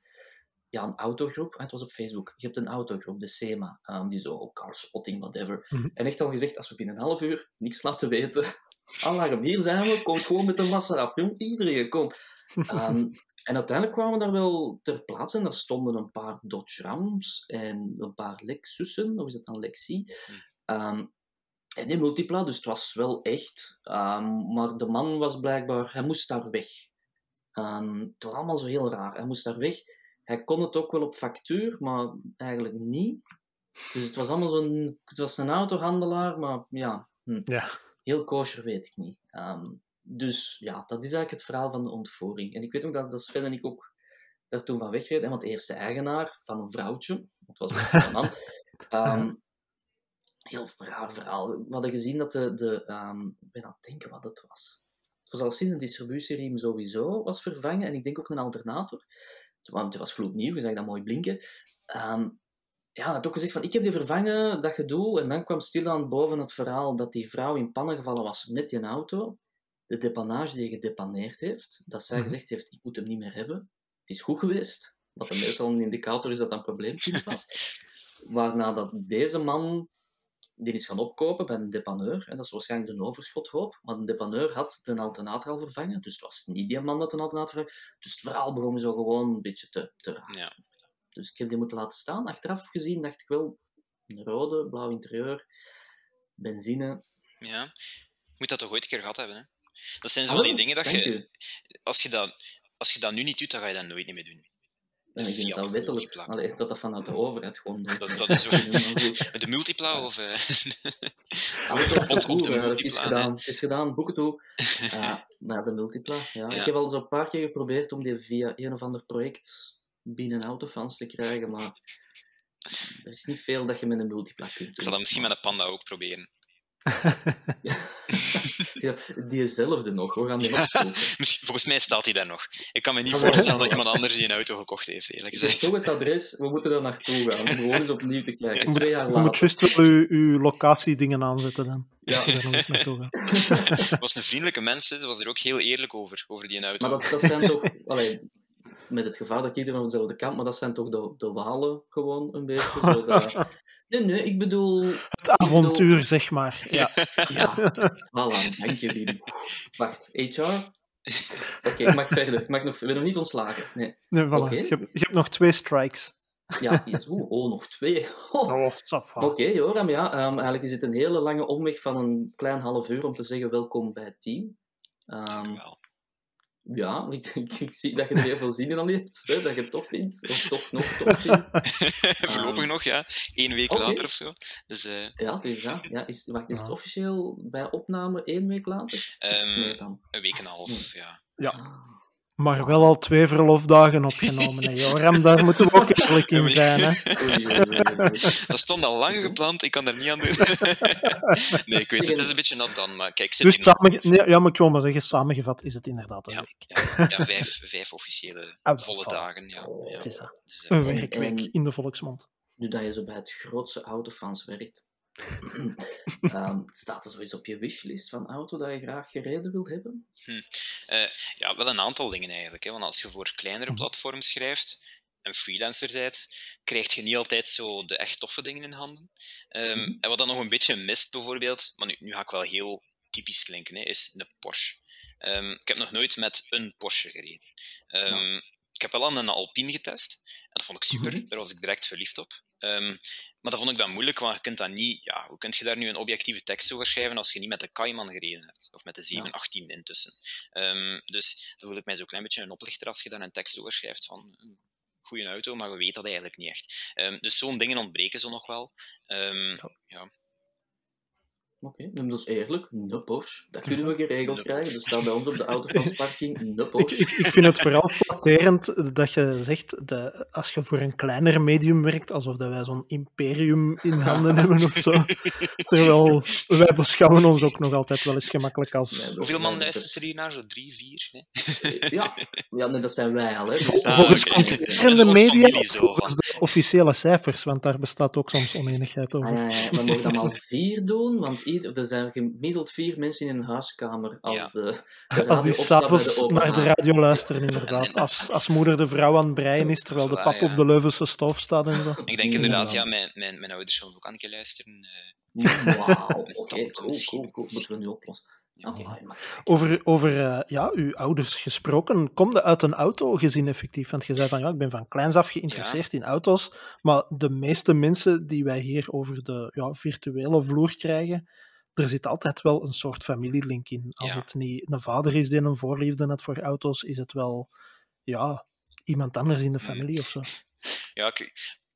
ja, een autogroep. Ah, het was op Facebook. Je hebt een autogroep, de SEMA, um, die zo carspotting, whatever. Mhm. En echt al gezegd, als we binnen een half uur niks laten weten, *laughs* alarm, hier zijn we, kom gewoon met de massa af. Jong, iedereen, kom. *laughs* Ehm, en uiteindelijk kwamen we daar wel ter plaatse en daar stonden een paar Dodge Rams en een paar Lexussen, of is het dan Lexi? Ehm, en die multipla, dus het was wel echt. Ehm, maar de man was blijkbaar, hij moest daar weg. Ehm, het was allemaal zo heel raar. Hij moest daar weg. Hij kon het ook wel op factuur, maar eigenlijk niet. Dus het was allemaal zo'n... Het was een autohandelaar, maar ja, hm, Ja. heel kosher weet ik niet. Ehm, dus ja, dat is eigenlijk het verhaal van de ontvoering. En ik weet ook dat, dat Sven en ik ook daar toen van wegreden. Want de eerste eigenaar van een vrouwtje, dat was een man, *laughs* ehm, heel raar verhaal. We hadden gezien dat de... de ehm, ik ben aan het denken wat het was. Het was al sinds een distributieriem sowieso was vervangen. En ik denk ook een alternator. Want het was gloednieuw, je zag dat mooi blinken. Ehm, ja, had ook gezegd van, ik heb die vervangen, dat gedoe. En dan kwam stilaan boven het verhaal dat die vrouw in pannen gevallen was met die auto. De depannage die gedepaneerd heeft, dat zij Mhm. gezegd heeft, ik moet hem niet meer hebben. Het is goed geweest. Wat meestal een indicator is dat dat een probleemkind was. *laughs* Waarna dat deze man, die is gaan opkopen bij een depanneur. En dat is waarschijnlijk de overschothoop. Maar de depanneur had de alternator al vervangen. Dus het was niet die man dat een alternator vervangen. Dus het verhaal begon zo gewoon een beetje te, te raar. Ja. Dus ik heb die moeten laten staan. Achteraf gezien dacht ik wel, een rode, blauw interieur, benzine. Ja. Je moet dat toch ooit een keer gehad hebben, hè? Dat zijn zo Ah, die dingen dat je... Als je dat, als je dat nu niet doet, dan ga je dat nooit niet meer doen. En ik denk dat wettelijk, allee, dat dat vanuit de overheid gewoon doet. Dat, dat is *laughs* zo. De *laughs* multipla of... eh, *laughs* Ah, de goed, hè. het is gedaan, het is gedaan, boeken toe. Uh, maar de multipla, ja. Ja. Ik heb al zo'n paar keer geprobeerd om die via een of ander project binnen autofans te krijgen, maar er is niet veel dat je met een multipla kunt Ik zal doen. dat misschien met een panda ook proberen. Ja, diezelfde nog, we gaan die opzoeken. *laughs* Misschien, volgens mij staat hij daar nog. Ik kan me niet voorstellen dat iemand anders die een auto gekocht heeft, eerlijk Ik heb gezegd. toch het adres, we moeten daar naartoe gaan. Om gewoon eens opnieuw te kijken. Je moet, Twee jaar je moet juist wel uw, uw locatiedingen aanzetten dan. Ja. Het *laughs* was een vriendelijke mens, ze was er ook heel eerlijk over, over die auto. Maar dat, dat zijn toch... *laughs* Allee, met het gevaar dat iedereen van dezelfde kant, maar dat zijn toch de, de walen gewoon een beetje. Zo *laughs* dat... Nee, nee, ik bedoel... Het avontuur, zeg maar. Ja. Ja, voilà, dank je, Wim. Wacht, HR? Oké, ik mag verder. Ik mag nog, ik ben nog niet ontslagen. Nee. Nee, voilà. Je, hebt, je hebt nog twee strikes. Ja, yes. Oeh, oh, nog twee. *laughs* Oh. Oké, Joram, ja. ehm, eigenlijk is het een hele lange omweg van een klein half uur om te zeggen welkom bij het team. Ehm, Dank u wel. Ja, ik, ik, ik zie dat je er heel veel zin in aan hebt, hè, dat je het tof vindt, of toch nog tof vindt. *laughs* Voorlopig Ehm, nog, ja. Eén week later of zo. Dus, eh, Ja, het is dat. Ja, is, wacht, is het Ja. officieel bij opname één week later? Meer dan? een week en een half, ja. Ah. Maar wel al twee verlofdagen opgenomen, hè, Joram. Daar moeten we ook eerlijk in zijn. Hè. Oei, oei, oei, oei. Dat stond al lang gepland, ik kan er niet aan doen. *laughs* nee, ik weet het, het is een beetje nat dan, maar kijk, zit Dus samen, nee, ja, maar ik wil maar zeggen, samengevat is het inderdaad een Ja, week. ja, ja vijf, vijf officiële Ah, volle dagen. Ja, ja. Het is dat. Dus, eh, Een En- werkweek en- in de volksmond. Nu dat je zo bij het grootste autofans werkt, *clears throat* ehm, staat er zoiets op je wishlist van auto dat je graag gereden wilt hebben? ja, wel een aantal dingen eigenlijk. Hè. Want als je voor kleinere Mhm. platforms schrijft en freelancer bent, krijg je niet altijd zo de echt toffe dingen in handen. Ehm, Mhm. En wat dan nog een beetje mist, bijvoorbeeld, maar nu, nu ga ik wel heel typisch klinken, hè, is een Porsche. Ehm, ik heb nog nooit met een Porsche gereden. Ik heb wel aan een Alpine getest. En dat vond ik super. Mhm. Daar was ik direct verliefd op. Ehm, maar dat vond ik dan moeilijk, want je kunt dat niet... Ja, hoe kun je daar nu een objectieve tekst over schrijven als je niet met de Cayman gereden hebt? Of met de 718 intussen. Ehm, dus dan voel ik mij zo'n klein beetje een oplichter als je daar een tekst over schrijft van een goede auto, maar je weet dat eigenlijk niet echt. Ehm, dus zo'n dingen ontbreken zo nog wel. Ehm, Oké, okay, dat is eerlijk. Een Porsche. Dat kunnen we geregeld krijgen. Er staat bij ons op de autofansparking een Ik, Porsche. ik, ik vind het vooral flatterend dat je zegt, de, als je voor een kleiner medium werkt, alsof dat wij zo'n imperium in handen hebben of zo. *laughs* Terwijl wij beschouwen ons ook nog altijd wel eens gemakkelijk als... Nee, dat- hoeveel man nee, dat luistert is- er hier naar? Zo drie, vier? Nee? Ja, ja nee, dat zijn wij al. Hè. Dus, Vol- Ah, volgens concurrerende media, volgens de officiële cijfers, want daar bestaat ook soms oneenigheid over. Ah, ja, ja, we mogen dat maar vier doen, want ieder, er zijn gemiddeld vier mensen in een huiskamer als Ja. de, de Als die s'avonds naar de radio luisteren, inderdaad. *laughs* Als, als moeder de vrouw aan het breien is, terwijl de pap op de Leuvense stoof staat en zo. Ik denk inderdaad, ja, mijn, mijn, mijn ouders zullen ook aan keer luisteren. eh, Wauw, oké, Dat cool, cool, cool. Moeten we nu oplossen. Over, over eh, ja, uw ouders gesproken, kom je uit een autogezin effectief? Want je zei van, ja, ik ben van kleins af geïnteresseerd in auto's, maar de meeste mensen die wij hier over de ja, virtuele vloer krijgen, er zit altijd wel een soort familielink in. Als Ja. het niet een vader is die een voorliefde had voor auto's, is het wel ja, iemand anders in de Mm. familie of zo. Ja,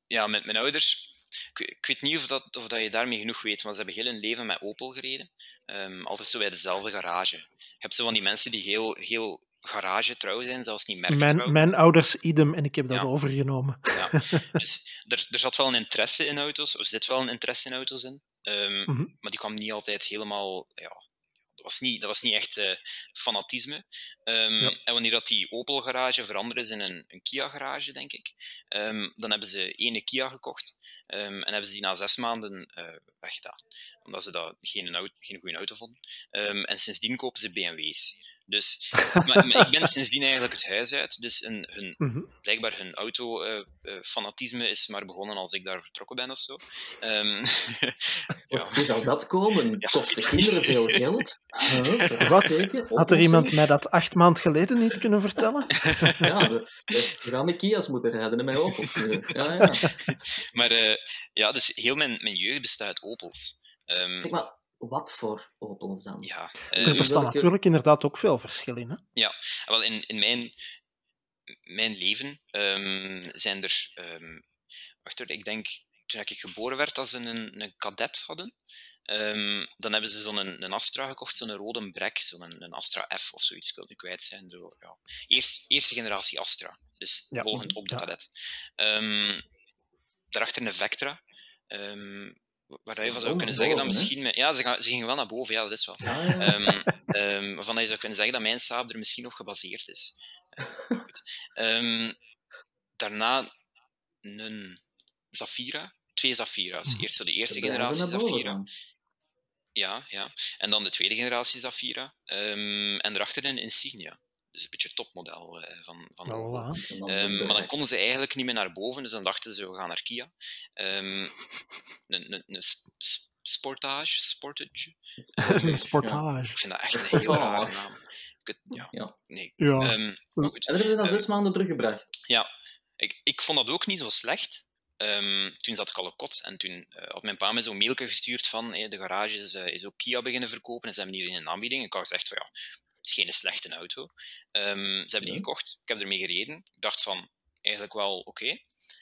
ja, met mijn ouders. Ik, ik weet niet of, dat, of dat je daarmee genoeg weet, maar ze hebben heel hun leven met Opel gereden. Ehm, altijd zo bij dezelfde garage. Je hebt zo van die mensen die heel, heel garage trouw zijn, zelfs niet merktrouw. Mijn, mijn ouders idem en ik heb dat Ja. overgenomen. Ja. *laughs* Dus er, er zat wel een interesse in auto's, of zit wel een interesse in auto's in. Ehm, Mhm. Maar die kwam niet altijd helemaal. Ja, dat, was niet, dat was niet echt eh, fanatisme. Ehm, Ja. En wanneer dat die Opel-garage veranderd is in een, een Kia-garage, denk ik, dan hebben ze ene Kia gekocht. Ehm, en hebben ze die na zes maanden eh, weggedaan. Omdat ze dat geen, geen goede auto vonden. Ehm, en sindsdien kopen ze BMW's. Dus, *laughs* maar, maar ik ben sindsdien eigenlijk het huis uit. Dus een, hun, Mhm. blijkbaar hun auto-fanatisme is maar begonnen als ik daar vertrokken ben of zo. Ehm, *laughs* ja. Hoe zou dat komen? Ja. Kost de kinderen veel *laughs* geld? Huh? Vraagteken, Had er iemand mij dat acht maand geleden niet kunnen vertellen? Ja, we, gaan met Kia's moeten rijden en met Opels. Ja, ja. Maar eh, ja, dus heel mijn, mijn jeugd bestaat uit Opels. Ehm, Zeg maar, wat voor Opels dan? ja, Er ehm, bestaan welke- natuurlijk inderdaad ook veel verschillen. Hè? wel in, in mijn, mijn leven ehm, zijn er. ehm wacht hoor, ik denk toen ik geboren werd, dat ze een, een cadet hadden. Ehm, dan hebben ze zo'n een, een Astra gekocht, zo'n rode brek, zo'n een, een Astra F of zoiets, ik wil het nu kwijt zijn. Zo, ja. Eerst, eerste generatie Astra, dus Ja, volgend op de ja. cadet. Ehm, daarachter een Vectra, ehm, waar je van zou kunnen zeggen dat misschien... ja, ze, gaan, ze gingen wel naar boven, ja, dat is wel. Ja, ja. Ehm, ehm, waarvan je zou kunnen zeggen dat mijn Saab er misschien op gebaseerd is. *laughs* Ehm, daarna een Zafira. Twee Zafira's. Mhm. Eerst zo de eerste generatie Zafira. Ja, ja. En dan de tweede generatie Zafira. En daarachter een Insignia. Dus een beetje het topmodel eh, van, van Ehm, maar dan konden ze eigenlijk niet meer naar boven, dus dan dachten ze, we gaan naar Kia. Ehm, een, een, een sp- sp- Sportage, Sportage. Een sportage. Ik vind dat echt een heel rare Sportage. naam. Het- ja, Ja. nee. Ja. Ehm, maar goed. En dat hebben ze dan zes maanden teruggebracht. Ja, ik, ik vond dat ook niet zo slecht. Ehm, toen zat ik al op kot en toen eh, had mijn pa me zo'n mailje gestuurd van hey, de garage is, eh, is ook Kia beginnen verkopen en ze hebben hier een aanbieding. Ik had gezegd van ja, het is geen slechte auto. Ehm, ze hebben die gekocht, ik heb ermee gereden. Ik dacht van, eigenlijk wel oké.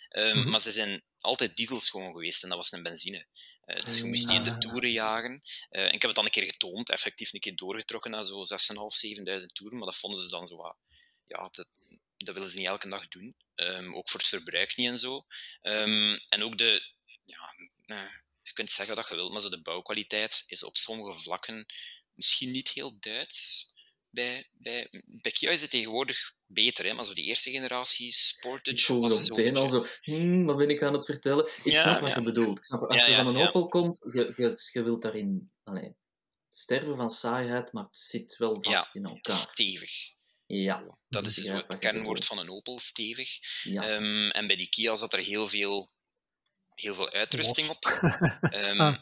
Ehm, Mhm. Maar ze zijn altijd diesels gewoon geweest en dat was een benzine. Eh, dus je moest die in de Ah. toeren jagen. Eh, en ik heb het dan een keer getoond, effectief een keer doorgetrokken naar zo'n 6.500, 7.000 toeren, maar dat vonden ze dan zo wat... Ja, dat, dat willen ze niet elke dag doen. Ehm, ook voor het verbruik niet en zo. En ook de... Ja, eh, je kunt zeggen wat je wilt, maar zo de bouwkwaliteit is op sommige vlakken misschien niet heel Duits. Bij, bij, bij Kia is het tegenwoordig beter, hè? maar zo die eerste generatie Ik Sportage voel me zo meteen al zo, hmm, wat ben ik aan het vertellen? Ik Ja, snap wat ja. je bedoelt. Ik snap, als Ja, je ja, van een ja. Opel komt, je, je, je wilt daarin allee, sterven van saaiheid, maar het zit wel vast in elkaar. stevig. Ja, Dat is het kernwoord van een Opel, stevig. ja. Ehm, en bij die Kia zat er heel veel, heel veel uitrusting Los. op. Ehm, *laughs* Ah.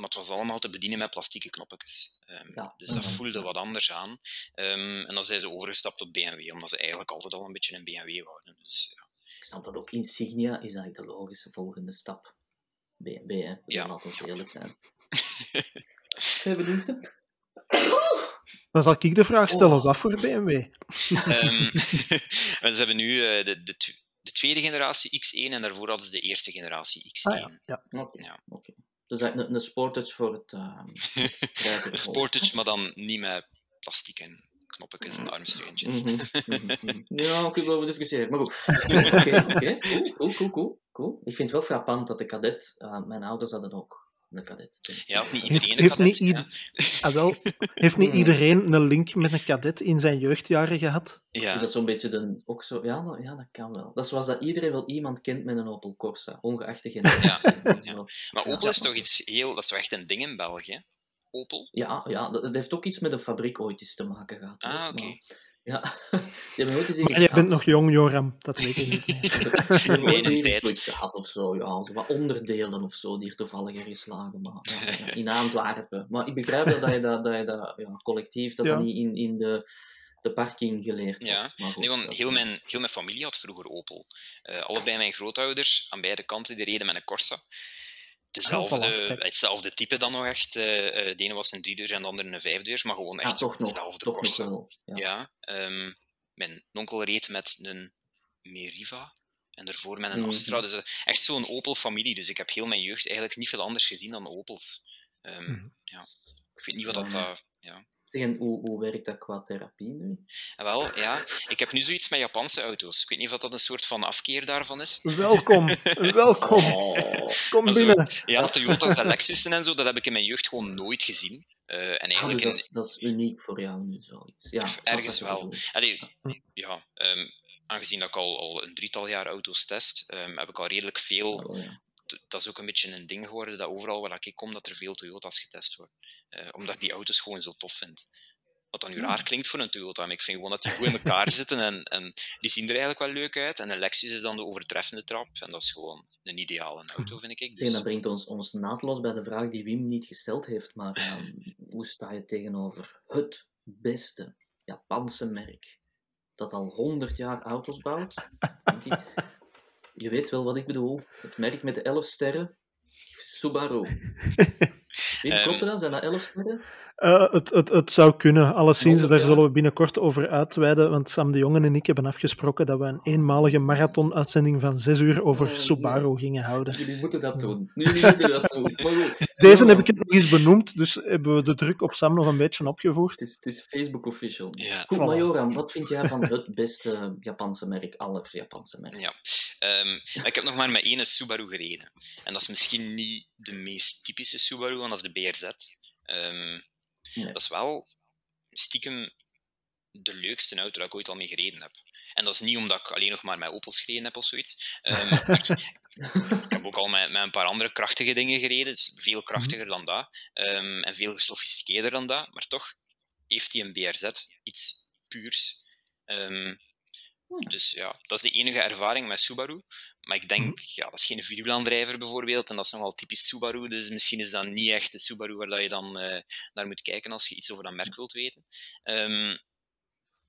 Maar het was allemaal te bedienen met plastieke knoppetjes. Ehm, Ja, dus dat mhm. voelde wat anders aan. Ehm, en dan zijn ze overgestapt op BMW, omdat ze eigenlijk altijd al een beetje een BMW wouden. Dus, ja. Ik snap dat ook. Insignia is eigenlijk de logische volgende stap. BMW, hè. Ja. Laten we eerlijk zijn. *laughs* Even doen Dan zal ik de vraag stellen, Oh. wat voor BMW? Ehm, *laughs* *laughs* en ze hebben nu eh, de, de, de tweede generatie X1 en daarvoor hadden ze de eerste generatie X1. Ah ja, ja. Oké, Ja. oké. Dus eigenlijk een, een Sportage voor het... *laughs* rijke Een. Sportage, maar dan niet met plastic en knoppetjes en armsteuntjes. Mhm, mhm, mhm. Ja, ik wil over discussiëren, maar goed. *laughs* Oké, oké. Cool, cool, cool, cool, cool. Ik vind het wel frappant dat de cadet... eh, mijn ouders hadden ook een cadet. Ja, of niet Heeft- iedereen een heeft cadet, niet ja. Ah, wel, heeft niet *laughs* iedereen een link met een kadet in zijn jeugdjaren gehad? Ja. Is dat zo'n beetje de... Ook zo, ja, dat, ja, dat kan wel. Dat is zoals dat iedereen wel iemand kent met een Opel Corsa, ongeacht de *laughs* generatie. ja. Maar Ja, Opel is toch iets heel... Dat is toch echt een ding in België? Opel? Ja, ja, dat, dat heeft ook iets met de fabriek ooit eens te maken gehad. Ah, oké. Ja, die hebben nooit eens Maar iets jij bent nog jong, Joram. Dat weet ik niet nooit eens tijd. zoiets gehad of zo. Ja, zo wat onderdelen of zo die er toevallig ergens lagen. Maar, ja, in Antwerpen. Maar ik begrijp dat, dat je dat, dat, je dat ja, collectief, dat Ja. dat niet in, in de, de parking geleerd Ja. wordt. Maar goed, Nee, want heel mijn, heel mijn familie had vroeger Opel. Eh, allebei mijn grootouders, aan beide kanten, die reden met een Corsa. Dezelfde, Ah, voilà, hetzelfde type dan nog echt. eh, eh, de ene was een driedeur en de andere een vijfdeur, maar gewoon echt toch nog, dezelfde nog wel. Ja. Ja, ehm, mijn onkel reed met een Meriva en daarvoor met een Mhm. Astra. Dus eh, echt zo'n Opel-familie. Dus ik heb heel mijn jeugd eigenlijk niet veel anders gezien dan Opels. Ehm, Mhm. ja. Ik weet niet wat dat... eh, ja. Zeg, en hoe, hoe werkt dat qua therapie nu? En wel, ja, ik heb nu zoiets met Japanse auto's. Ik weet niet of dat een soort van afkeer daarvan is. Welkom, *laughs* welkom. Oh, Kom Maar zo- binnen. Ja, Toyota's en Lexussen en zo, dat heb ik in mijn jeugd gewoon nooit gezien. Eh, en ah, eigenlijk... dus in- dat, is, dat is uniek voor jou nu, zoiets. Ja, Ergens wel. Allee, ja, ehm, aangezien dat ik al, al een drietal jaar auto's test, ehm, heb ik al redelijk veel... Ja. Dat is ook een beetje een ding geworden, dat overal waar ik kom, dat er veel Toyota's getest worden. Eh, omdat ik die auto's gewoon zo tof vind. Wat dan nu raar klinkt voor een Toyota, maar ik vind gewoon dat die goed in elkaar *laughs* zitten en, en die zien er eigenlijk wel leuk uit. En een Lexus is dan de overtreffende trap en dat is gewoon een ideale auto, vind ik. Dus, dat brengt ons, ons naadloos bij de vraag die Wim niet gesteld heeft, maar ehm, hoe sta je tegenover het beste Japanse merk dat al 100 jaar auto's bouwt? Denk ik. *laughs* Je weet wel wat ik bedoel. Het merk met de 11 sterren, Subaru. *laughs* Ehm, klopt dat? Zijn dat 11 sterren? Eh, het, het, het zou kunnen. Alleszins, daar zullen we binnenkort over uitweiden. Want Sam de Jongen en ik hebben afgesproken dat we een eenmalige marathon-uitzending van zes uur over Oh, Subaru gingen houden. Jullie moeten dat doen. Jullie moeten dat doen. Maar goed. *laughs* Deze heb ik het nog eens benoemd, dus hebben we de druk op Sam nog een beetje opgevoerd. Het is, het is Facebook official. Ja. Goed, Voilà. maar Joram, wat vind jij van het *laughs* beste Japanse merk, aller Japanse merk? Ja. Ehm, ik heb nog maar met één Subaru gereden. En dat is misschien niet de meest typische Subaru, dat is de BRZ. Ehm. Dat is wel stiekem de leukste auto dat ik ooit al mee gereden heb. En dat is niet omdat ik alleen nog maar met Opels gereden heb of zoiets. Ehm, *laughs* ik heb ook al met, met een paar andere krachtige dingen gereden, dus veel krachtiger dan dat. ehm, en veel gesofisticeerder dan dat. Maar toch heeft hij een BRZ iets puurs. Hmm. dus ja, dat is de enige ervaring met Subaru. Maar ik denk, ja, dat is geen vierwielaandrijver bijvoorbeeld, en dat is nogal typisch Subaru, dus misschien is dat niet echt de Subaru waar dat je dan eh, naar moet kijken als je iets over dat merk wilt weten. Ehm,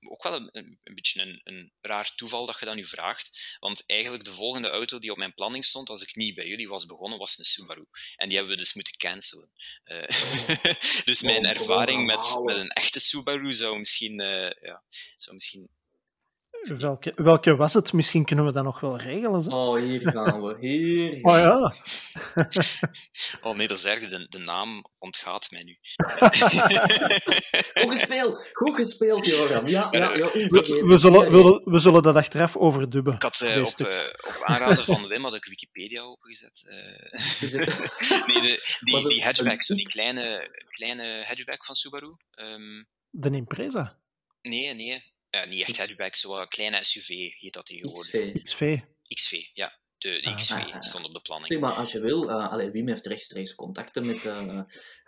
ook wel een, een, beetje een, een raar toeval dat je dat nu vraagt, want eigenlijk de volgende auto die op mijn planning stond, als ik niet bij jullie was begonnen, was een Subaru. En die hebben we dus moeten cancelen. Eh, *laughs* dus mijn ervaring met, met een echte Subaru zou misschien, eh, ja, zou misschien Welke, welke was het? Misschien kunnen we dat nog wel regelen. Zo. Oh, hier gaan we. Hier gaan *laughs* Oh ja, *laughs* Oh nee, dat is erg. De, de naam ontgaat mij nu. *laughs* Goed gespeeld. Goed gespeeld, Joram. Ja, ja, ja. we, onvergetelijk. we, zullen, Ja, we, we zullen dat achteraf overdubben. Ik had eh, op, eh, op aanraden van Wim had ik Wikipedia opengezet. Eh, nee, de, die, die hatchback, zo die kleine, kleine hatchback van Subaru. Ehm, De Impreza, nee, nee. Ja, niet echt hatchback, zo een kleine SUV heet dat tegenwoordig. XV. XV. XV, ja. De, de Ah. XV Ah, ah. stond op de planning. Zeg maar, als je wil, uh, allee, Wim heeft rechtstreeks contacten met, eh,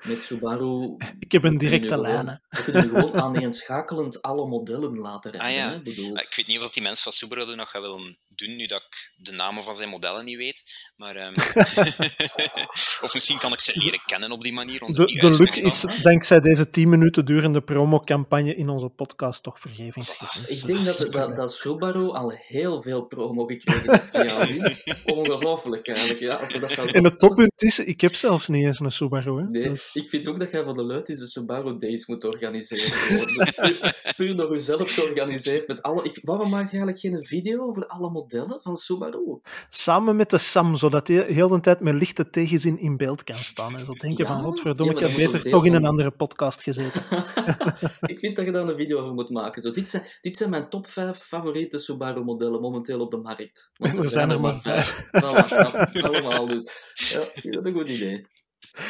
met Subaru. Ik heb een directe lijnen. We kunnen gewoon aaneenschakelend alle modellen laten rijden. Ah, ja. hè? Ik bedoel, ik weet niet of die mensen van Subaru dat nog gaan willen doen, nu dat ik de namen van zijn modellen niet weet. Maar, ehm, *laughs* of misschien kan ik ze leren kennen op die manier. De, die de look uitleg dan. is dankzij deze 10 minuten durende promocampagne in onze podcast toch vergevingsgezind. ik denk dat, dat, dat Subaru al heel veel promo gekregen heeft. *laughs* Ongelooflijk eigenlijk. Ja, als we dat zouden En het toppunt is, ik heb zelfs niet eens een Subaru. Hè. Nee, is- ik vind ook dat jij van de Luid de Subaru Days moet organiseren. gewoon. puur, puur door jezelf georganiseerd met alle... Ik, waarom maak je eigenlijk geen video over alle modellen van Subaru? Samen met de Sam, zodat hij heel de tijd met lichte tegenzin in beeld kan staan. En zo denken Ja? van, godverdomme, Ja, ik heb beter toch in een andere podcast gezeten. *laughs* ik vind dat je daar een video over moet maken. Zo, dit, zijn, dit zijn mijn top 5 favoriete Subaru-modellen momenteel op de markt. Want *laughs* Er zijn er maar Voilà, ja, *laughs* allemaal dus. Ja, dat is een goed idee.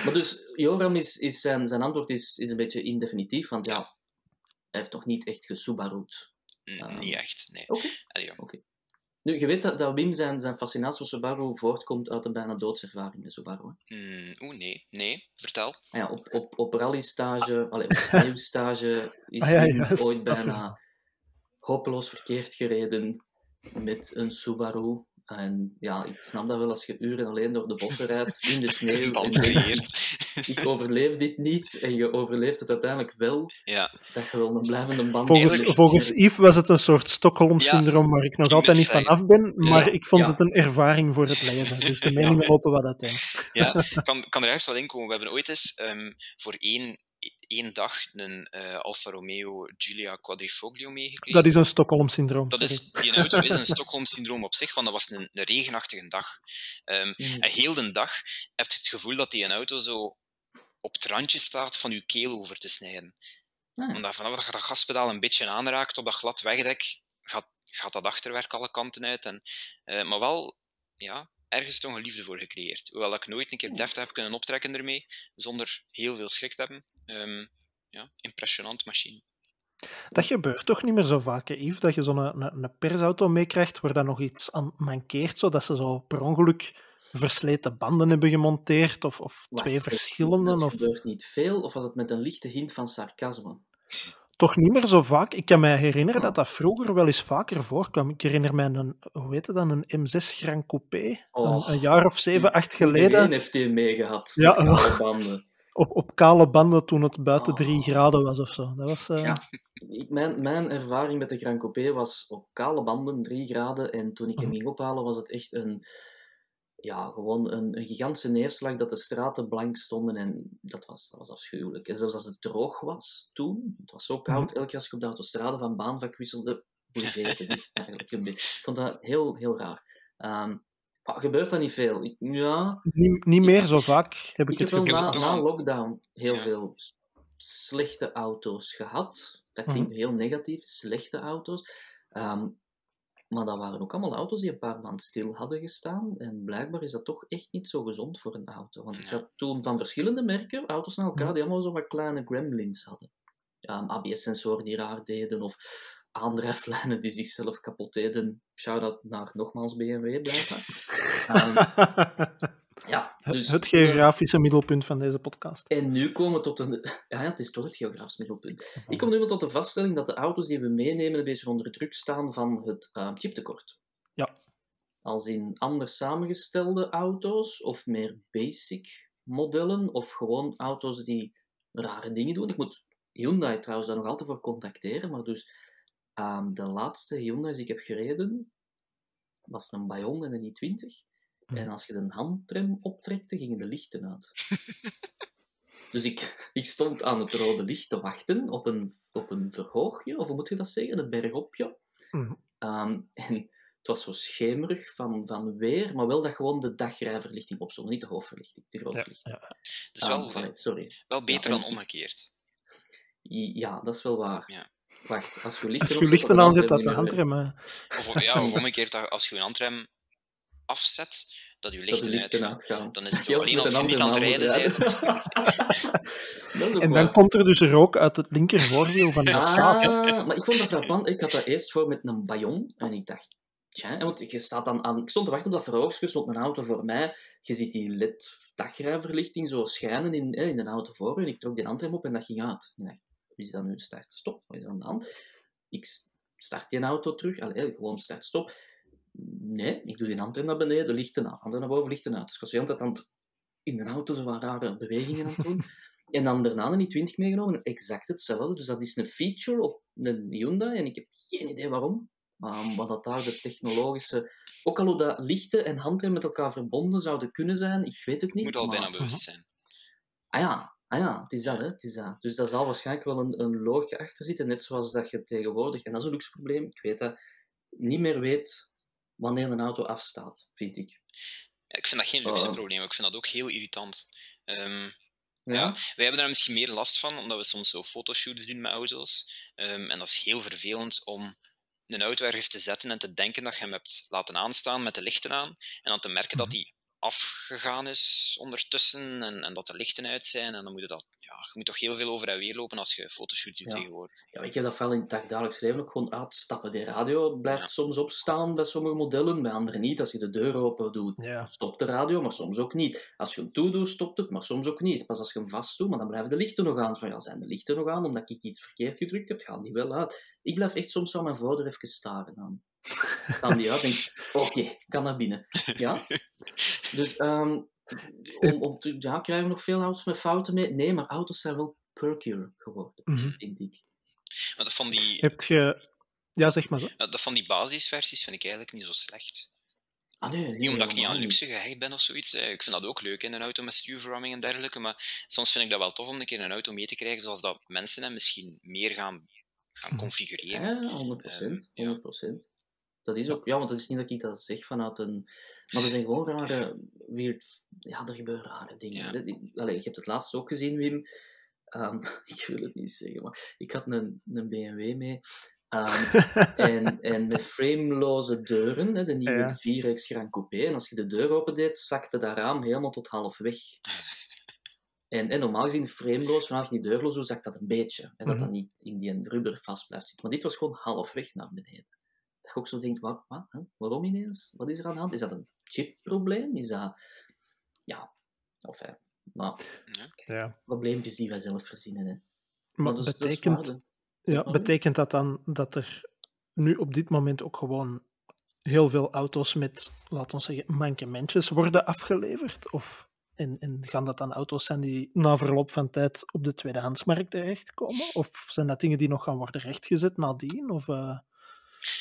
Maar dus, Joram is, is zijn, zijn antwoord is, is een beetje indefinitief, want ja, hij heeft toch niet echt gesubaru'd. N- Ah. Niet echt, nee. Oké. Nu, je weet dat, dat Wim zijn, zijn fascinatie voor Subaru voortkomt uit een bijna doodservaring met Subaru. hè? Hmm, Oeh, nee. Nee, vertel. Ah ja, op, op, op rallystage, allee, op sneeuwstage, is Ah ja, Wim juist, ooit dat bijna hopeloos verkeerd gereden met een Subaru. En ja, ik snap dat wel als je uren alleen door de bossen rijdt, in de sneeuw. *laughs* ik overleef dit niet, en je overleeft het uiteindelijk wel, Ja, dat je wel een blijvende band Volgens, hebt. volgens Yves was het een soort Stockholm-syndroom waar ik nog ik altijd niet van af ben, maar Ja, ik vond ja. het een ervaring voor het leven. Dus de *laughs* meningen lopen wat uiteen. ja. Kan, kan er ergens wat in komen. We hebben ooit eens ehm, voor één, één dag een eh, Alfa Romeo Giulia Quadrifoglio meegekregen. Dat is een Stockholm-syndroom. Dat is, die auto is een Stockholm-syndroom op zich, want dat was een, een regenachtige dag. Ehm, Mm. en heel de dag heb je het gevoel dat die een auto zo op het randje staat van je keel over te snijden. Ah, ja. Omdat vanaf dat je dat gaspedaal een beetje aanraakt op dat glad wegdek, gaat, gaat dat achterwerk alle kanten uit. En, eh, maar wel, ja, ergens toch een liefde voor gecreëerd. Hoewel ik nooit een keer deftig heb kunnen optrekken ermee, zonder heel veel schrik te hebben. Ehm, ja, impressionant machine. Dat gebeurt toch niet meer zo vaak, hè, Yves? Dat je zo'n een, een persauto meekrijgt waar dan nog iets aan mankeert, zodat ze zo per ongeluk versleten banden hebben gemonteerd, of, of Wacht, twee verschillende, Dat of gebeurt niet veel, of was het met een lichte hint van sarcasme? toch niet meer zo vaak. Ik kan me herinneren dat dat vroeger wel eens vaker voorkwam. Ik herinner mij een, hoe heet het dan, een M6 Grand Coupé, Oh. een, een jaar of zeven, acht Iedereen geleden, heeft die meegehad. Ja, met alle banden. Op, op kale banden toen het buiten Oh. drie graden was of zo. Dat was... eh, Ja. Ik, mijn, mijn ervaring met de Grand Coupé was op kale banden, 3 graden. En toen ik hem Mhm. ging ophalen, was het echt een, ja, gewoon een, een gigantische neerslag dat de straten blank stonden. En dat was, dat was afschuwelijk. En zelfs als het droog was toen, het was zo koud, elke keer als ik op de autostrade van baanvak wisselde, *laughs* bougeerde die eigenlijk een beetje. Ik vond dat heel, heel raar. Ehm, maar gebeurt dat niet veel? Ik, ja, niet, niet meer zo vaak, heb ik, ik heb het wel gevoel. na, lockdown heel Ja. veel slechte auto's gehad. Dat Mhm. klinkt heel negatief, slechte auto's. Ehm, maar dat waren ook allemaal auto's die een paar maanden stil hadden gestaan. En blijkbaar is dat toch echt niet zo gezond voor een auto. Want ik had toen van verschillende merken auto's naar elkaar Mhm. die allemaal zo wat kleine gremlins hadden. ABS-sensoren die raar deden of aandrijflijnen die zichzelf kapot deden. Shout-out naar nogmaals BMW, blijkbaar. *laughs* Ehm, ja, dus, het geografische middelpunt van deze podcast. en nu komen we tot een... Ja, het is toch het geografisch middelpunt. Ik kom nu wel tot de vaststelling dat de auto's die we meenemen een beetje onder druk staan van het eh, chiptekort. Ja. Als in anders samengestelde auto's, of meer basic modellen, of gewoon auto's die rare dingen doen. Ik moet Hyundai trouwens daar nog altijd voor contacteren, maar dus ehm, de laatste Hyundai's die ik heb gereden, was een Bayon en een i20. Hm. En als je de handrem optrekte, gingen de lichten uit. *laughs* Dus ik, ik stond aan het rode licht te wachten op een, op een verhoogje, of hoe moet je dat zeggen? Een bergopje. Mhm. Ehm, en het was zo schemerig van, van weer, maar wel dat gewoon de dagrijverlichting opstond, niet de hoofdverlichting, de grootverlichting. ja. Dus Ah, wel, voilà, sorry. wel beter Ja, en- dan omgekeerd. Ja, dat is wel waar. Wacht, als je lichten, Als je handrem dat de handrem... Of, ja, of omgekeerd, dat als je een handrem afzet, dat je lichten, de lichten uitgaan. Dan is het ook alleen als je niet aan het rijden bent. *laughs* En waar. dan komt er dus rook uit het linker voorwiel van de. Ah, maar ik vond dat frappant. Ik had dat eerst voor met een bayon. En ik dacht, tja, want je staat dan aan... Ik stond te wachten op dat verhoogstje, stond een auto voor mij. Je ziet die LED-dagrijverlichting zo schijnen in, hè, in een auto voor je. En ik trok die handrem op en dat ging uit. Ik dacht, is dat nu? Start-stop? Wat is aan de hand? Ik start die auto terug. Allee, gewoon start-stop. Nee, ik doe die handrem naar beneden, lichten aan. Handrem naar boven, lichten uit. Dus ik was de tijd aan het... In een auto zo wat rare bewegingen aan het doen. *laughs* En dan daarna een i20 meegenomen, exact hetzelfde. Dus dat is een feature op een Hyundai, en ik heb geen idee waarom. Um, wat dat daar de technologische... Ook al hoe dat lichten en handrem met elkaar verbonden zouden kunnen zijn, ik weet het niet. moet al maar- bijna bewust zijn. Ah ja, ah ja, het is dat, hè. Het is dat. Dus daar zal waarschijnlijk wel een, een loogje achter zitten, net zoals dat je tegenwoordig, en dat is een luxe probleem, ik weet dat, niet meer weet wanneer een auto afstaat, vind ik. Ja, ik vind dat geen luxe Oh. probleem, ik vind dat ook heel irritant. Ehm, Ja? Ja, wij hebben daar misschien meer last van, omdat we soms zo fotoshoots doen met auto's. Ehm, en dat is heel vervelend om een auto ergens te zetten en te denken dat je hem hebt laten aanstaan met de lichten aan. En dan te merken dat Mhm. die afgegaan is ondertussen en, en dat de lichten uit zijn. En dan moet je dat, ja, je moet toch heel veel over en weer lopen als je fotoshoot doet Ja. tegenwoordig. Ja, ik heb dat wel in het dagelijks leven ook gewoon uitstappen. De radio blijft Ja. soms opstaan bij sommige modellen, bij andere niet. Als je de deur open doet, Ja. stopt de radio, maar soms ook niet. Als je hem toedoet, stopt het, maar soms ook niet. Pas als je hem vast doet, maar dan blijven de lichten nog aan. Van ja, zijn de lichten nog aan omdat ik iets verkeerd gedrukt heb? Gaan die wel uit? Ik blijf echt soms aan mijn voordeur even staren. Dan gaan die uit denk oké, ik kan naar binnen. Ja? Dus ehm, om, om te, ja, krijgen we nog veel auto's met fouten mee? Nee, maar auto's zijn wel perkier geworden, Mhm. vind ik. Maar dat van die, Heb je... Ja, zeg maar zo. ja, dat van die basisversies vind ik eigenlijk niet zo slecht. Ah, nee, nee, Niet omdat ik niet aan luxe gehecht ben of zoiets. Ik vind dat ook leuk in een auto met stuurverwarming en dergelijke. Maar soms vind ik dat wel tof om een keer een auto mee te krijgen zoals dat mensen hem misschien meer gaan, gaan Mhm. configureren. Ja, 100 procent. Ehm, ja. 100 Dat is ook, ja, want het is niet dat ik dat zeg vanuit een. Maar er zijn gewoon rare, weird. Ja, er gebeuren rare dingen. Ja. Allee, je hebt het laatst ook gezien, Wim. Ehm, *laughs* ik wil het niet zeggen, maar ik had een, een BMW mee. Ehm, *laughs* en, en met frameloze deuren, hè, de nieuwe Ja. 4X Grand Coupé. En als je de deur opendeed, zakte dat raam helemaal tot half weg. En, en normaal gezien, frameloos, vanaf die deur los doet, zakt dat een beetje. En dat Mhm. dat niet in die rubber vast blijft zitten. Maar dit was gewoon half weg naar beneden. Je ook zo denkt, wat, wat, hè? waarom ineens? Wat is er aan de hand? Is dat een chipprobleem? Is dat... Ja, of hè. Maar Ja. probleempjes die wij zelf verzinnen, hè. Maar betekent, dat ja, betekent dat dan dat er nu op dit moment ook gewoon heel veel auto's met, laten we zeggen, mankementjes worden afgeleverd? Of, en, en gaan dat dan auto's zijn die na verloop van tijd op de tweedehandsmarkt terechtkomen? Of zijn dat dingen die nog gaan worden rechtgezet nadien? Of, eh,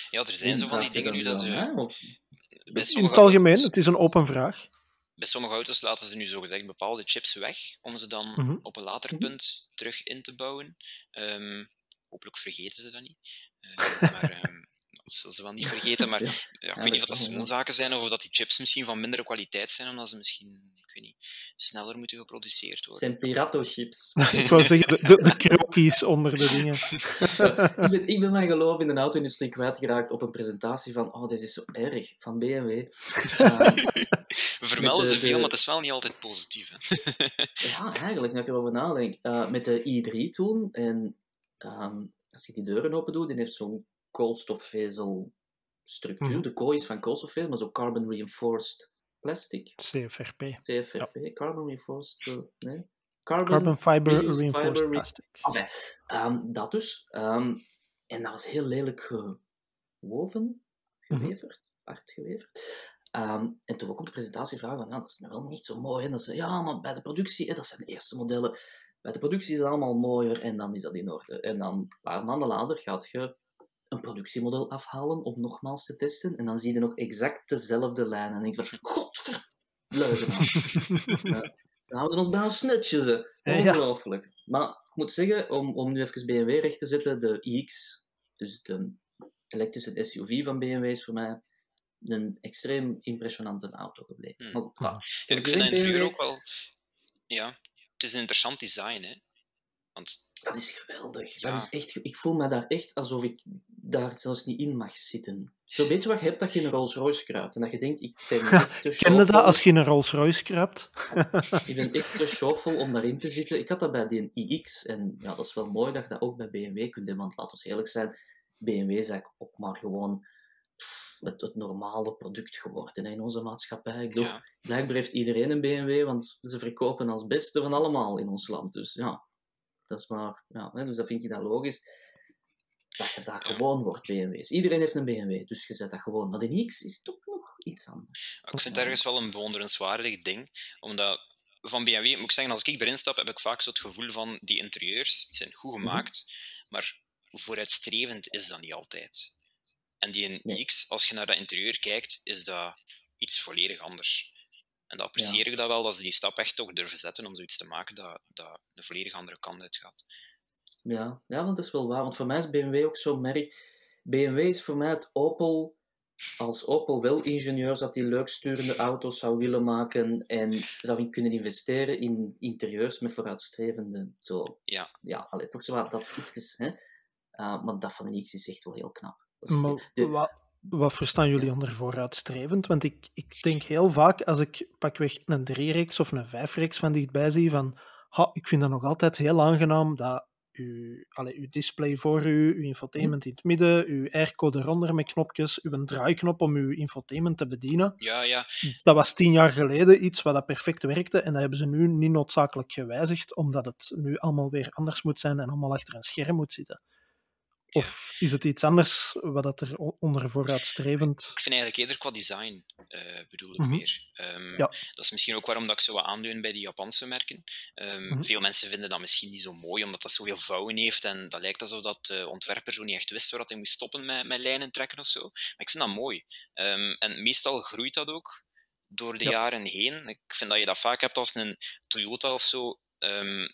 Ja, er zijn zo van die dingen nu dat ze... in het algemeen, auto's- het is een open vraag. Bij sommige auto's laten ze nu zogezegd bepaalde chips weg, om ze dan Mhm. op een later Mhm. punt terug in te bouwen. Ehm, hopelijk vergeten ze dat niet. Eh, maar *laughs* ehm, dat zullen ze wel niet vergeten. Maar Ja. ja, ik weet niet of dat zo'n zijn, of dat die chips misschien van mindere kwaliteit zijn, omdat ze misschien, ik weet niet, sneller moeten geproduceerd worden. zijn Pirato-chips. *laughs* Ik wou zeggen, de, de, de krokies onder de dingen. ik, ben, ik ben mijn geloof in de auto-industrie kwijtgeraakt op een presentatie van oh, dit is zo erg, van BMW. *laughs* We vermelden de- ze veel, de- maar het is wel niet altijd positief. Hè. *laughs* ja, eigenlijk, nu ik erover nadenk. Eh, met de i3 toen, en ehm, als je die deuren open doet, die heeft zo'n koolstofvezelstructuur. Mhm. De kooi is van koolstofvezel, maar zo carbon reinforced plastic. CFRP. CFRP, carbon reinforced, eh, nee? Carbon, Carbon fiber reinforced fiber plastic. Enfin, ehm, dat dus. Ehm, en dat was heel lelijk gewoven, Mhm. geweverd, hard geweverd. Ehm, en toen ook op de presentatie vragen van, ja, dat is nou wel niet zo mooi. En dan zei ja, maar bij de productie, hè, dat zijn de eerste modellen, bij de productie is het allemaal mooier en dan is dat in orde. En dan, een paar maanden later, gaat je een productiemodel afhalen om nogmaals te testen en dan zie je nog exact dezelfde lijn. En dan denk je van, godver... *laughs* Ja. Ze houden ons bijna snetjes, hè. Ja. Ongelooflijk. Maar ik moet zeggen, om, om nu even BMW recht te zetten, de iX, dus de elektrische SUV van BMW, is voor mij een extreem impressionante auto gebleven. Hmm. Maar, Ja, ik vind interieur BMW, ook wel... Ja, het is een interessant design, hè. Want Dat is geweldig. Ja. Dat is echt, ik voel me daar echt alsof ik daar zelfs niet in mag zitten. Zo'n beetje wat je hebt dat je in een Rolls Royce kruipt. En dat je denkt, ik ben *laughs* echt te Ken je dat als je in een Rolls Royce kruipt? *laughs* Ik ben echt te chauffeur om daarin te zitten. Ik had dat bij die iX. En ja, dat is wel mooi dat je dat ook bij BMW kunt doen. Want laten we eerlijk zijn, BMW is eigenlijk ook maar gewoon het, het normale product geworden hè, in onze maatschappij. Ik bedoel, ja, blijkbaar heeft iedereen een BMW, want ze verkopen als beste van allemaal in ons land. Dus ja, dat is maar... Ja, hè, dus dat vind ik dan logisch. Dat je Ja. gewoon wordt, BMW's. Iedereen heeft een BMW, dus je zet dat gewoon. Maar de iX is toch nog iets anders. ik vind het ergens wel een bewonderenswaardig ding. Omdat van BMW, moet ik zeggen, als ik erin stap, heb ik vaak zo het gevoel van die interieurs zijn goed gemaakt, maar vooruitstrevend is dat niet altijd. En die Nee. X, als je naar dat interieur kijkt, is dat iets volledig anders. En dat apprecieer ik dat wel, dat ze die stap echt toch durven zetten om zoiets te maken dat, dat een volledig andere kant uitgaat. Ja, ja, want dat is wel waar. Want voor mij is BMW ook zo'n merk. BMW is voor mij het Opel. Als Opel wel ingenieur dat die leuk sturende auto's zou willen maken en zou in kunnen investeren in interieurs met vooruitstrevende. Zo. Ja. Ja, allee, toch zo wat dat iets. Hè? Uh, maar dat van de X is echt wel heel knap. Maar de- wa- wat verstaan jullie onder vooruitstrevend? Want ik, ik denk heel vaak, als ik pakweg een drie-reeks of een vijf-reeks van dichtbij zie, van ha, ik vind dat nog altijd heel aangenaam dat uw, allez, uw display voor u, uw infotainment in het midden, uw airco eronder met knopjes, uw draaiknop om uw infotainment te bedienen. Ja, ja. Dat was tien jaar geleden iets wat dat perfect werkte en dat hebben ze nu niet noodzakelijk gewijzigd, omdat het nu allemaal weer anders moet zijn en allemaal achter een scherm moet zitten. Of is het iets anders wat dat er onder vooruitstrevend... Ik vind eigenlijk eerder qua design eh bedoel ik Mhm. meer. Ehm, Ja. Dat is misschien ook waarom dat ik zo wat bij die Japanse merken. Ehm, Mhm. Veel mensen vinden dat misschien niet zo mooi, omdat dat zoveel vouwen heeft en dat lijkt alsof dat de ontwerper zo niet echt wist waar hij moest stoppen met, met lijnen trekken of zo. Maar ik vind dat mooi. Ehm, en meestal groeit dat ook door de Ja. jaren heen. Ik vind dat je dat vaak hebt als een Toyota of zo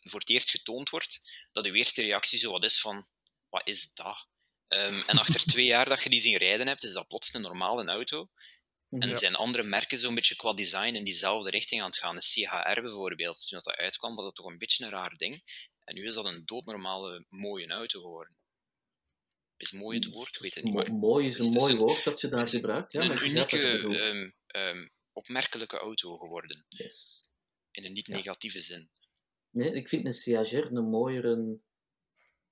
voor het eerst getoond wordt, dat de eerste reactie zo wat is van, wat is dat? Ehm, en achter twee jaar dat je die zien rijden hebt, is dat plots een normale auto. En Ja. zijn andere merken zo'n beetje qua design in diezelfde richting aan het gaan. De CHR bijvoorbeeld, toen dat, uitkwam, was dat toch een beetje een raar ding. En nu is dat een doodnormale, mooie auto geworden. Is mooi het woord? Ik weet het niet. Mo- mooi is een is mooi een- woord dat je daar gebruikt. Ja, maar een ik unieke, ehm, ehm, opmerkelijke auto geworden. Yes. In een Ja. niet-negatieve zin. Nee, ik vind een CHR een mooiere...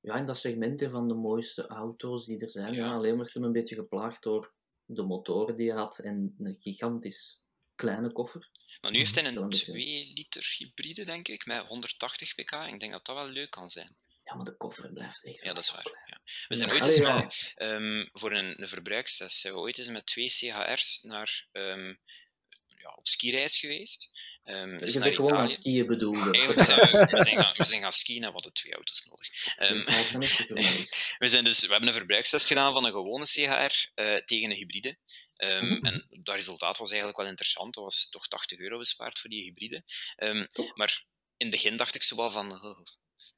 Ja, in dat segment van de mooiste auto's die er zijn. Ja. Alleen werd hem een beetje geplaagd door de motoren die hij had en een gigantisch kleine koffer. Maar nu heeft hij Wel een een beetje. 2 liter hybride, denk ik, met 180 pk. Ik denk dat dat wel leuk kan zijn. Ja, maar de koffer blijft echt Ja, dat is waar. Ja. We zijn ooit eens met, ehm, voor een, een verbruikstest zijn we ooit eens met twee CHR's naar, ehm, ja, op skireis geweest. Ehm, dus je bent gewoon gaan skiën bedoelde. Zijn we, we, zijn gaan, we zijn gaan skiën en we hadden twee auto's nodig. Ehm, *laughs* we, zijn dus, we hebben een verbruikstest gedaan van een gewone CHR eh, tegen een hybride. Ehm, Mhm. En dat resultaat was eigenlijk wel interessant. Dat was toch 80 euro bespaard voor die hybride. Ehm, maar in het begin dacht ik zo wel van... "Oh,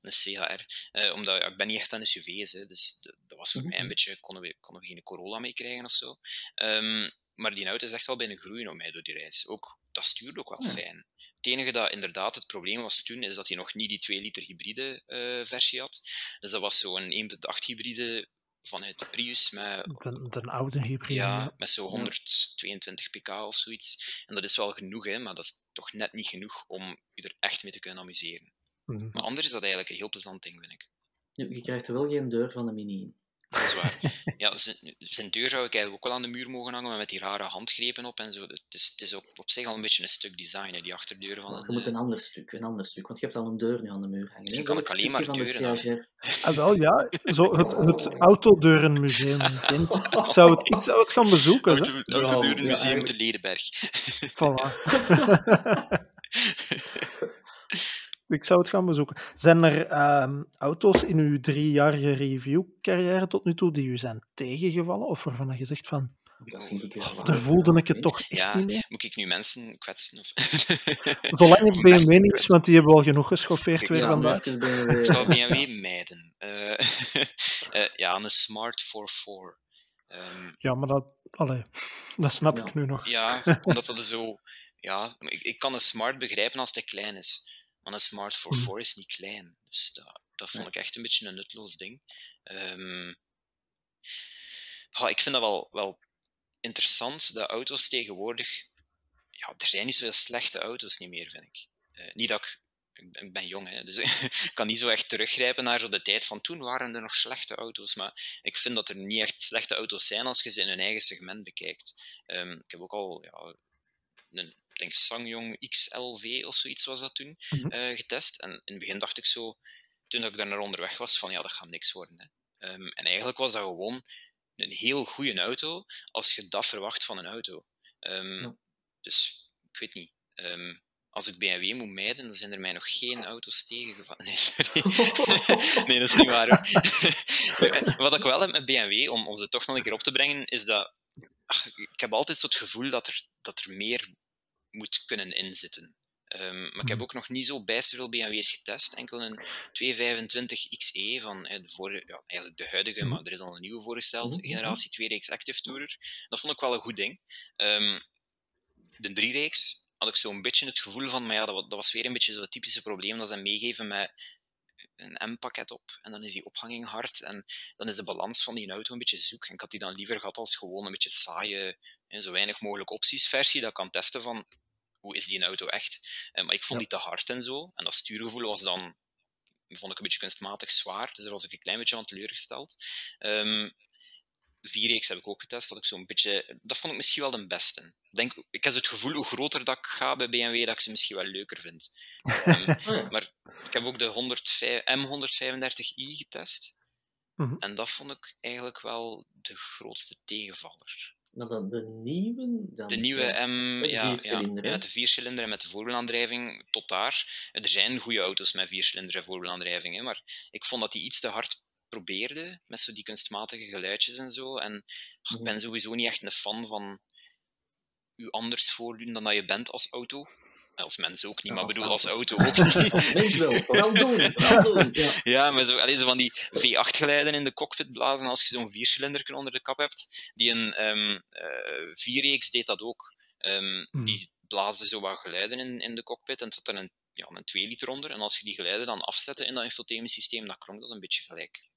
een CHR. Eh, omdat ja, ik ben niet echt aan de SUV's, hè, dus dat was voor Mhm. mij een beetje... Konden we, konden we geen Corolla mee krijgen of zo. Ehm, maar die auto is echt wel bijna groeien op mij door die reis. Ook, dat stuurde ook wel Ja. fijn. Het enige dat inderdaad het probleem was toen, is dat hij nog niet die 2 liter hybride eh, versie had. Dus dat was zo'n 1.8 hybride vanuit de Prius met, de oude hybride. ja, ja. met zo'n 122 pk of zoiets. En dat is wel genoeg, hè, maar dat is toch net niet genoeg om je er echt mee te kunnen amuseren. Mhm. Maar anders is dat eigenlijk een heel plezant ding, vind ik. Je krijgt er wel geen deur van de Mini in. Dat is waar. Ja, zijn, zijn deur zou ik eigenlijk ook wel aan de muur mogen hangen, maar met die rare handgrepen op en zo. Het is, het is ook op zich al een beetje een stuk design, hè, die achterdeur van een... je moet eh, een ander stuk, een ander stuk. Want je hebt al een deur nu aan de muur hangen. Misschien hè? kan ik alleen maar deuren? Ah, wel, ja. Zo, het, het Autodeurenmuseum in Gent. Ik zou het, ik zou het gaan bezoeken. Hè. Auto, Autodeuren ja, Museum eigenlijk. te Ledenberg. Voilà. *laughs* *laughs* ik zou het gaan bezoeken. Zijn er ehm, auto's in uw driejarige review-carrière tot nu toe die u zijn tegengevallen? Of waarvan je zegt van, Dat vind ik daar voelde ik het toch echt Ja, niet mee? moet ik nu mensen kwetsen? Of... *laughs* *laughs* Zolang het BMW niet is, want die hebben al genoeg geschoffeerd Ik weer vandaag. BMW. Ik zou *laughs* BMW mijden. Eh, eh, ja, een Smart 4-4. Ehm, Ja, maar dat, allee, dat snap Ja. ik nu nog. ja, omdat dat zo... Ja, ik, ik kan een Smart begrijpen als het klein is. Maar een Smart 4-4 Mhm. is niet klein. Dus dat, dat vond ik echt een beetje een nutloos ding. Ehm, ja, ik vind dat wel, wel interessant, dat auto's tegenwoordig... Ja, er zijn niet zoveel slechte auto's niet meer, vind ik. Eh, niet dat ik... Ik ben, jong, hè, dus *laughs* ik kan niet zo echt teruggrijpen naar zo de tijd van toen waren er nog slechte auto's. Maar ik vind dat er niet echt slechte auto's zijn als je ze in hun eigen segment bekijkt. Ehm, ik heb ook al ja, een denk Sangyong XLV of zoiets was dat toen Mhm. eh, getest. En in het begin dacht ik zo, toen dat ik daar naar onderweg was, van ja, dat gaat niks worden. Hè. Ehm, en eigenlijk was dat gewoon een heel goede auto als je dat verwacht van een auto. Ehm, Ja. Dus ik weet niet. Ehm, als ik BMW moet mijden, dan zijn er mij nog geen auto's tegengevallen. *laughs* Nee, sorry. *laughs* nee, dat is niet waar. hoor. *laughs* Wat ik wel heb met BMW, om, om ze toch nog een keer op te brengen, is dat ach, ik heb altijd zo het gevoel dat er, dat er meer moet kunnen inzitten. Ehm, maar ik heb Mhm. ook nog niet zo bijster veel BMW's getest. Enkel een 225 XE van eh, de vorige, ja, eigenlijk de huidige, Mhm. maar er is al een nieuwe voorgesteld, Mhm, generatie 2-reeks Active Tourer. Dat vond ik wel een goed ding. Ehm, de 3-reeks had ik zo'n beetje het gevoel van, maar ja, dat, dat was weer een beetje zo'n typische probleem dat ze meegeven met een M-pakket op en dan is die ophanging hard en dan is de balans van die auto een beetje zoek. En ik had die dan liever gehad als gewoon een beetje saaie, en zo weinig mogelijk opties versie, dat ik kan testen van hoe is die auto echt. Uh, maar ik vond Ja. die te hard en zo. En dat stuurgevoel was dan, vond ik een beetje kunstmatig zwaar, dus daar was ik een klein beetje aan teleurgesteld. Ehm 4X heb ik ook getest, dat ik zo'n beetje... Dat vond ik misschien wel de beste. Ik Denk, ik heb het gevoel, hoe groter dat ik ga bij BMW, dat ik ze misschien wel leuker vind. Ehm, *laughs* maar ik heb ook de 105 M135i getest. Mhm. En dat vond ik eigenlijk wel de grootste tegenvaller. Maar dan de nieuwe... Dan, De nieuwe. M, met de ja, ja, met de viercilinder en met de voorwielaandrijving, tot daar. Er zijn goede auto's met viercilinder en voorwielaandrijving, hè, maar ik vond dat die iets te hard probeerde, met zo die kunstmatige geluidjes en zo. En ach, ik Mhm. ben sowieso niet echt een fan van u anders voordoen dan dat je bent als auto. Als mens ook niet, Ja, maar als bedoel als auto. *laughs* ook niet. Als mens wel, vooral doen. Ja. Ja, maar zo, allee, zo van die V8-geluiden in de cockpit blazen als je zo'n viercilinder onder de kap hebt. Die een ehm eh 4X deed dat ook. Ehm, Hmm. Die blaasde zo wat geluiden in, in de cockpit en zat er een, ja, een 2 liter onder. En als je die geluiden dan afzette in dat infotainmentsysteem, dan klonk dat een beetje gelijk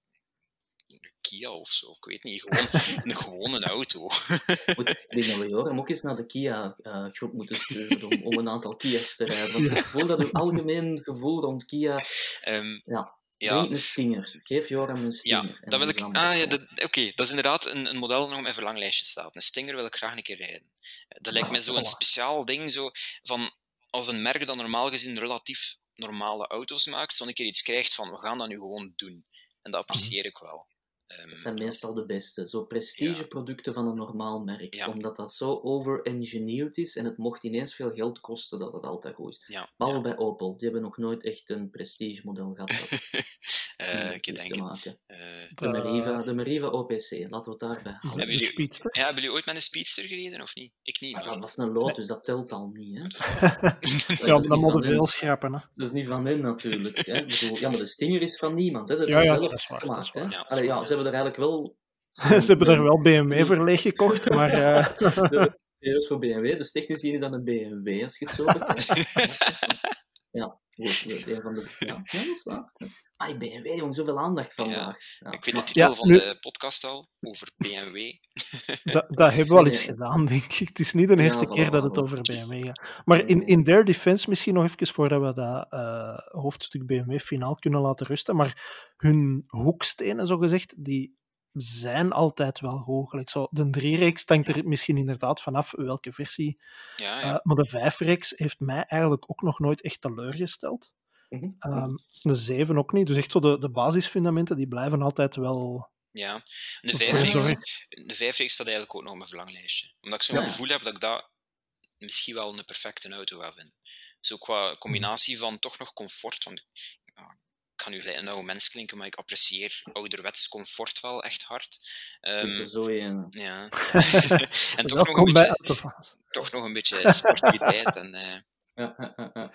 Kia of zo. Ik weet niet, gewoon *laughs* een gewone auto. *laughs* Moet- Ik denk dat we Joram ook eens naar de Kia-groep moeten sturen om, om een aantal Kia's te rijden. Want *laughs* ik voel dat uw algemeen gevoel rond Kia... Ehm, Ja, ja, Drink een stinger. Geef Joram een stinger. Ja, En dat wil ik. is het Ah, ja, oké, dat is inderdaad een, een model dat nog op mijn verlanglijstje staat. Een Stinger wil ik graag een keer rijden. Eh, Dat lijkt Ah, me zo'n voilà. speciaal ding, zo van als een merk dat normaal gezien relatief normale auto's maakt, zo'n keer iets krijgt van we gaan dat nu gewoon doen. En dat apprecieer ik wel. Ehm, Dat zijn meestal de beste. Zo prestigeproducten van een normaal merk. Ja. Omdat dat zo over-engineered is en het mocht ineens veel geld kosten dat het altijd goed is. ja, Behalve ja. bij Opel. Die hebben nog nooit echt een prestige-model gehad. Dat *laughs* Eh, om ik iets te denk. maken. eh, De Meriva, de Meriva OPC. Laten we het daarbij de, houden. Hebben jullie- speedster. ja, hebben jullie ooit met een speedster gereden of niet? Ik niet. Ah, maar- dat is een Lotus, dat telt al niet. Hè? *laughs* ja, is dan moeten veel schrappen. Hè. Dat is niet van hen natuurlijk. Hè? Bedoel, ja, maar de Stinger is van niemand. Hè? Dat Ja, hebben ja, ze zelf dat is waar, gemaakt. dat is hè? waar. Ja, dat is Allee, ja, ze hebben er eigenlijk wel... *laughs* Ze hebben er wel BMW *laughs* voor leeg gekocht, maar *laughs* eh, de serieus voor BMW. Dus technisch gezien is dat een BMW, als je het zo bekijkt. Ja, goed. is Een van de... ja, ja, dat is waar. Ah, BMW, jong, zoveel aandacht vandaag. Ja. Ik weet de titel Ja, van nu- de podcast al, over BMW. dat, dat hebben we al eens Nee. gedaan, denk ik. Het is niet de eerste keer dat het over BMW gaat. Maar in, in their defense, misschien nog even voordat we dat eh, hoofdstuk BMW finaal kunnen laten rusten, maar hun hoekstenen, zogezegd, die zijn altijd wel. Gelijk zo, de 3-reeks hangt er misschien inderdaad vanaf welke versie. Ja, Eh, ja. maar de 5-reeks heeft mij eigenlijk ook nog nooit echt teleurgesteld. Mhm. Ehm, de 7 ook niet. Dus echt zo de, de basisfundamenten, die blijven altijd wel... ja. De vijfreeks, sorry. de vijfreeks staat eigenlijk ook nog op mijn verlanglijstje. Omdat ik zo'n Ja. gevoel heb dat ik dat misschien wel een perfecte auto ga vinden. Dus ook qua combinatie van toch nog comfort. Want ja, ik ga nu gelijk een oude mens klinken, maar ik apprecieer ouderwets comfort wel echt hard. Ehm, Dus zo een... ja. *laughs* en toch nog, een beetje, toch nog een beetje sportiviteit. En, eh, Ja, ja,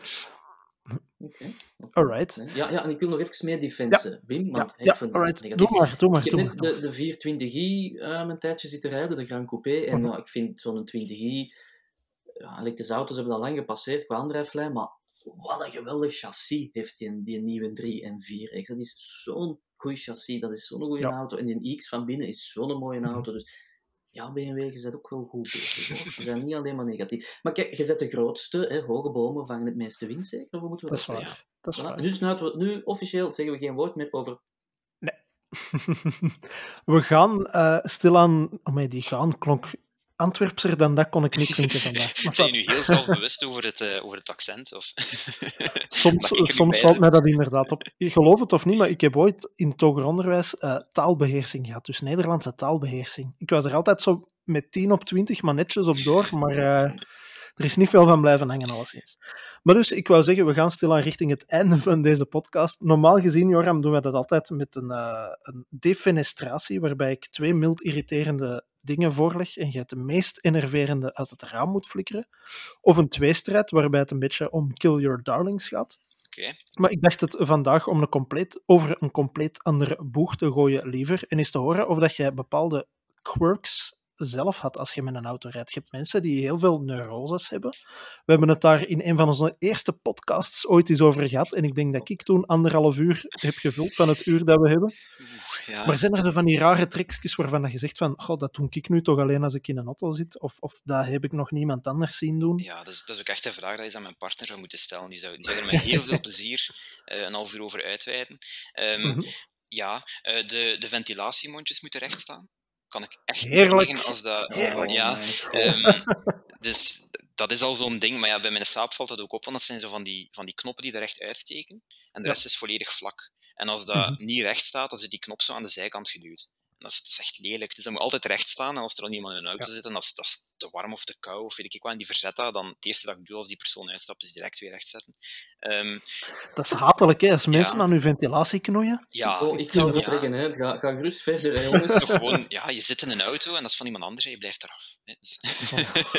Oké. Alright. Ja, ja, en ik wil nog even meer defense, Wim, Ja, want ik ja vind alright. het Doe negatief. maar, doe maar. Ik heb net de, de 420i eh een tijdje zitten rijden, de Grand Coupé. En ja, ik vind zo'n 20i... Ja, elektrische auto's hebben dat lang gepasseerd qua aandrijflijn, maar wat een geweldig chassis heeft die, die nieuwe 3 en 4X. Dat is zo'n goed chassis, dat is zo'n goede Ja. auto. En die X van binnen is zo'n mooie Mhm. auto. Dus ja, BMW, je bent ook wel goed bezig. Ze zijn niet alleen maar negatief. Maar kijk, je zet de grootste, hè, hoge bomen vangen het meeste wind, zeker? Hoe moeten we Dat is waar. Dat is Voilà. waar. Nu, we, officieel zeggen we geen woord meer over *laughs* We gaan eh, stilaan... Oh, nee, die gaan klonk Antwerpser dan dat kon ik niet klinken vandaag. *laughs* Zijn je nu heel zelfbewust over het, eh, over het accent? Of? *laughs* soms soms valt mij dat inderdaad op. Je gelooft het of niet, maar ik heb ooit in het hoger onderwijs eh, taalbeheersing gehad. Dus Nederlandse taalbeheersing. Ik was er altijd zo met 10 op 20, maar netjes op door. Maar eh, er is niet veel van blijven hangen, alleszins. Maar dus, ik wou zeggen, we gaan stilaan richting het einde van deze podcast. Normaal gezien, Joram, doen we dat altijd met een, eh, een defenestratie, waarbij ik twee mild irriterende dingen voorleg en je het meest enerverende uit het raam moet flikkeren. Of een tweestrijd, waarbij het een beetje om kill your darlings gaat. Maar ik dacht het vandaag om een compleet, over een compleet andere boeg te gooien liever. En eens te horen of dat jij bepaalde quirks zelf had als je met een auto rijdt. Je hebt mensen die heel veel neuroses hebben. We hebben het daar in een van onze eerste podcasts ooit eens over gehad. En ik denk dat ik toen anderhalf uur heb gevuld van het uur dat we hebben. Ja. Maar zijn er van die rare tricksjes waarvan je zegt van, god, dat doe ik nu toch alleen als ik in een auto zit? Of, of dat heb ik nog niemand anders zien doen? Ja, dat is, dat is ook echt een vraag dat je aan mijn partner zou moeten stellen. Die zou, die zou er met heel veel plezier *laughs* eh, een half uur over uitweiden. Ehm, Mhm. Ja, eh, de, de ventilatiemondjes moeten recht staan. Kan ik echt Heerlijk. zeggen als dat... Heerlijk. Ja, god. Ehm, dus dat is al zo'n ding. Maar ja, bij mijn saap valt dat ook op, want dat zijn zo van die, van die knoppen die er recht uitsteken. En de Ja. rest is volledig vlak. En als dat Mhm. niet recht staat, dan zit die knop zo aan de zijkant geduwd. En dat is, dat is echt lelijk. Dus dat moet altijd recht staan. En als er dan iemand in een auto zit en dat is, dat is te warm of te koud, of weet ik wat, en die verzet dat, dan het eerste dat ik doe als die persoon uitstapt, is direct weer recht zetten. Ehm, Dat is hatelijk, hè? Als mensen Ja. aan uw ventilatie knoeien. ja, oh, ik zou ja. vertrekken, hè. Ga, ga gerust verder, hè, Het *laughs* jongens. gewoon, ja, je zit in een auto en dat is van iemand anders en je blijft eraf. hè. Dus,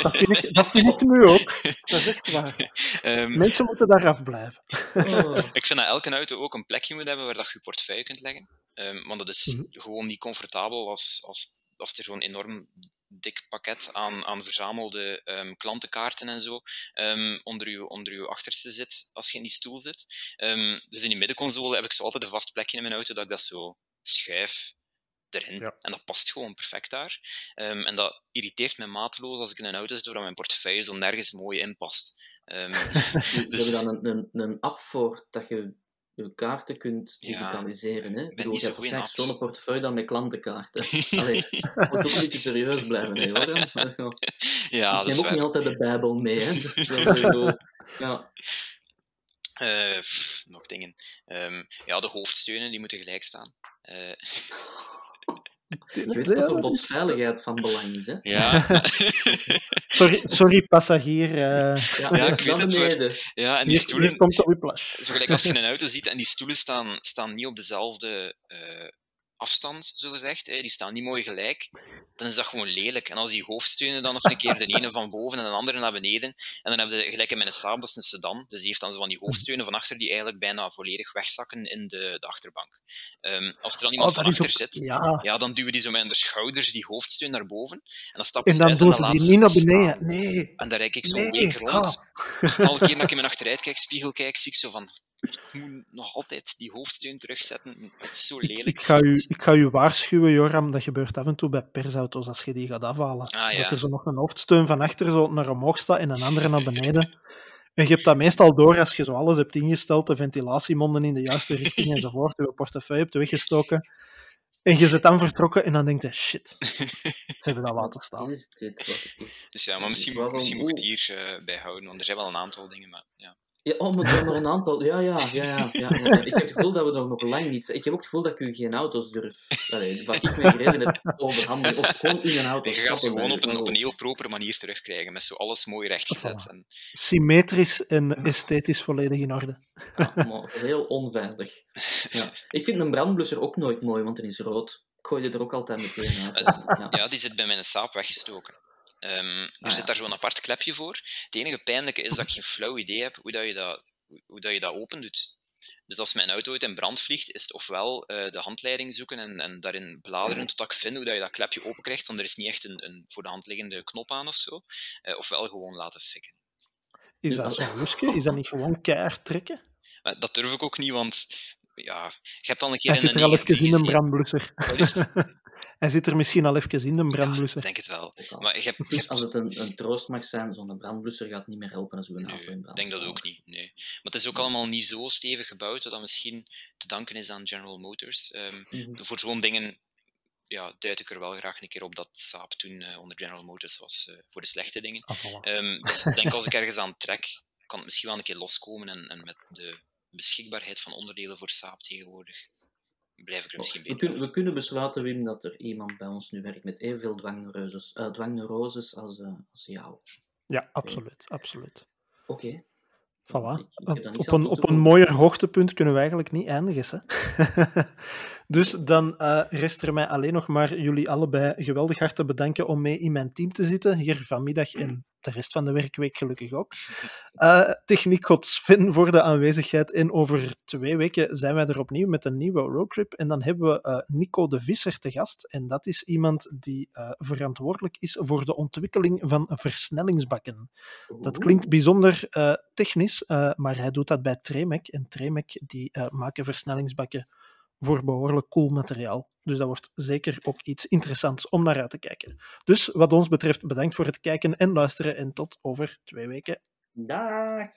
Dat vind ik, dat vind ik nu ook. Dat is echt waar. ehm, Mensen moeten daar afblijven. Oh. *laughs* Ik vind dat elke auto ook een plekje moet hebben waar dat je je portefeuille kunt leggen. Ehm, want dat is Mhm. gewoon niet comfortabel als, als, als er zo'n enorm dik pakket aan, aan verzamelde ehm, klantenkaarten en zo ehm, onder, uw, onder uw achterste zit als je in die stoel zit. Ehm, dus in die middenconsole heb ik zo altijd een vast plekje in mijn auto dat ik dat zo schuif erin. Ja. En dat past gewoon perfect daar. Ehm, en dat irriteert me mateloos als ik in een auto zit waar mijn portefeuille zo nergens mooi in past. Ehm, *laughs* Ze Dus- hebben dan een, een, een app voor dat je je kaarten kunt Ja, digitaliseren. Hè? Ik bedoel, niet je hebt waarschijnlijk zo'n portefeuille dan met klantenkaarten. *laughs* Allee, moet ook beetje serieus blijven, hè, hoor. *laughs* ja, *laughs* ik neem ook waar. niet altijd de Bijbel mee, hè. Dat ja. Eh, nog dingen. Ehm, ja, de hoofdsteunen die moeten gelijk staan. Eh, Je weet dat verbodsveiligheid van belang is, hè. ja, *laughs* Sorry, sorry passagier. eh, Ja, Ja, ik weet het, ja, en die hier, hier stoelen, komt de whiplash. zo gelijk als je een auto ziet en die stoelen staan, staan niet op dezelfde eh, afstand, zo gezegd. Hè. Die staan niet mooi gelijk. Dan is dat gewoon lelijk. En als die hoofdsteunen dan nog een keer de *laughs* ene van boven en de andere naar beneden. En dan hebben je gelijk in mijn is een sedan. Dus die heeft dan zo van die hoofdsteunen van achter die eigenlijk bijna volledig wegzakken in de, de achterbank. Ehm, als er dan iemand Oh, van achter ook... zit, Ja, Ja, dan duwen die zo met hun schouders die hoofdsteun naar boven. En dan stappen en ze dan uit doen en ze dan die laten niet naar ze beneden. staan. Nee. En dan rijd ik zo Nee, week rond. ah. Alle keer dat ik in mijn achteruitkijkspiegel kijk, zie ik zo van... Ik moet nog altijd die hoofdsteun terugzetten. Dat is zo Ik, lelijk. ik, ga u, ik ga u waarschuwen, Joram, dat gebeurt af en toe bij persauto's als je die gaat afhalen. Ah, ja. Dat er zo nog een hoofdsteun van achter zo naar omhoog staat en een andere naar beneden. *laughs* En je hebt dat meestal door als je zo alles hebt ingesteld, de ventilatiemonden in de juiste richting enzovoort, je portefeuille hebt weggestoken. En je zit dan vertrokken en dan denkt je, shit, ze hebben dat laten staan. is dit? Wat is... Dus ja, maar misschien, misschien moet ik het hier eh, bij houden, want er zijn wel een aantal dingen, maar ja. Ja, oh, maar er maar een aantal. Ja, ja, ja, ja, ja. Ik heb het gevoel dat we nog, nog lang niet. Ik heb ook het gevoel dat ik u geen auto's durf. Allee, wat ik me gereden heb overhandigen. Of gewoon in een auto Je gaat ze gewoon op een, op een heel propere manier terugkrijgen, met zo alles mooi rechtgezet. Voilà. En, Symmetrisch en esthetisch volledig in orde. Ja, maar heel onveilig. Ja. Ik vind een brandblusser ook nooit mooi, want die is rood. Ik gooi die er ook altijd meteen uit. Ja. ja, die zit bij mijn saap weggestoken. Ehm, er Ah, zit ja. daar zo'n apart klepje voor. Het enige pijnlijke is dat ik geen flauw idee heb hoe, dat je, dat, hoe, hoe dat je dat open doet. Dus als mijn auto ooit in brand vliegt, is het ofwel eh, de handleiding zoeken en, en daarin bladeren tot ik vind hoe dat je dat klepje open krijgt, want er is niet echt een, een voor de hand liggende knop aan of zo. Eh, ofwel gewoon laten fikken. Is dat zo'n lusje? Is dat niet gewoon keihard trekken? Maar dat durf ik ook niet, want ja, je hebt al een keer Hij in zit een er al even 9 in een brandblusser. *laughs* Hij zit er misschien al even in, een Ik brandblusser. denk het wel. Maar hebt, je Dus hebt- als het een, een troost mag zijn, zo'n brandblusser gaat niet meer helpen als we een Nee, auto in ik brand denk dat ook niet. Nee. Maar het is ook allemaal niet zo stevig gebouwd dat dat misschien te danken is aan General Motors. Ehm, Mhm. voor zo'n dingen ja, duid ik er wel graag een keer op dat Saab toen eh, onder General Motors was eh, voor de slechte dingen. Ah, voilà. Ehm, dus ik denk als ik ergens aan trek, kan het misschien wel een keer loskomen en, en met de beschikbaarheid van onderdelen voor Saab tegenwoordig blijf ik er misschien We kunnen, af. we kunnen besluiten, Wim, dat er iemand bij ons nu werkt met evenveel dwangneuroses, eh, dwangneuroses als, eh, als jou. Ja, absoluut. absoluut. Oké. Voilà. Daar niets Op een, op mooier hoogtepunt kunnen we eigenlijk niet eindigen. Hè? *laughs* dus dan eh, rest er mij alleen nog maar jullie allebei geweldig hard te bedanken om mee in mijn team te zitten, hier vanmiddag en de rest van de werkweek gelukkig ook. Uh, *laughs* techniek god Sven voor de aanwezigheid. En over twee weken zijn wij er opnieuw met een nieuwe roadtrip. En dan hebben we uh, Nico de Visser te gast. En dat is iemand die uh, verantwoordelijk is voor de ontwikkeling van versnellingsbakken. Dat klinkt bijzonder technisch, maar hij doet dat bij Tremec. En Tremec die maken versnellingsbakken voor behoorlijk cool materiaal. Dus dat wordt zeker ook iets interessants om naar uit te kijken. Dus wat ons betreft, bedankt voor het kijken en luisteren en tot over twee weken. Dag!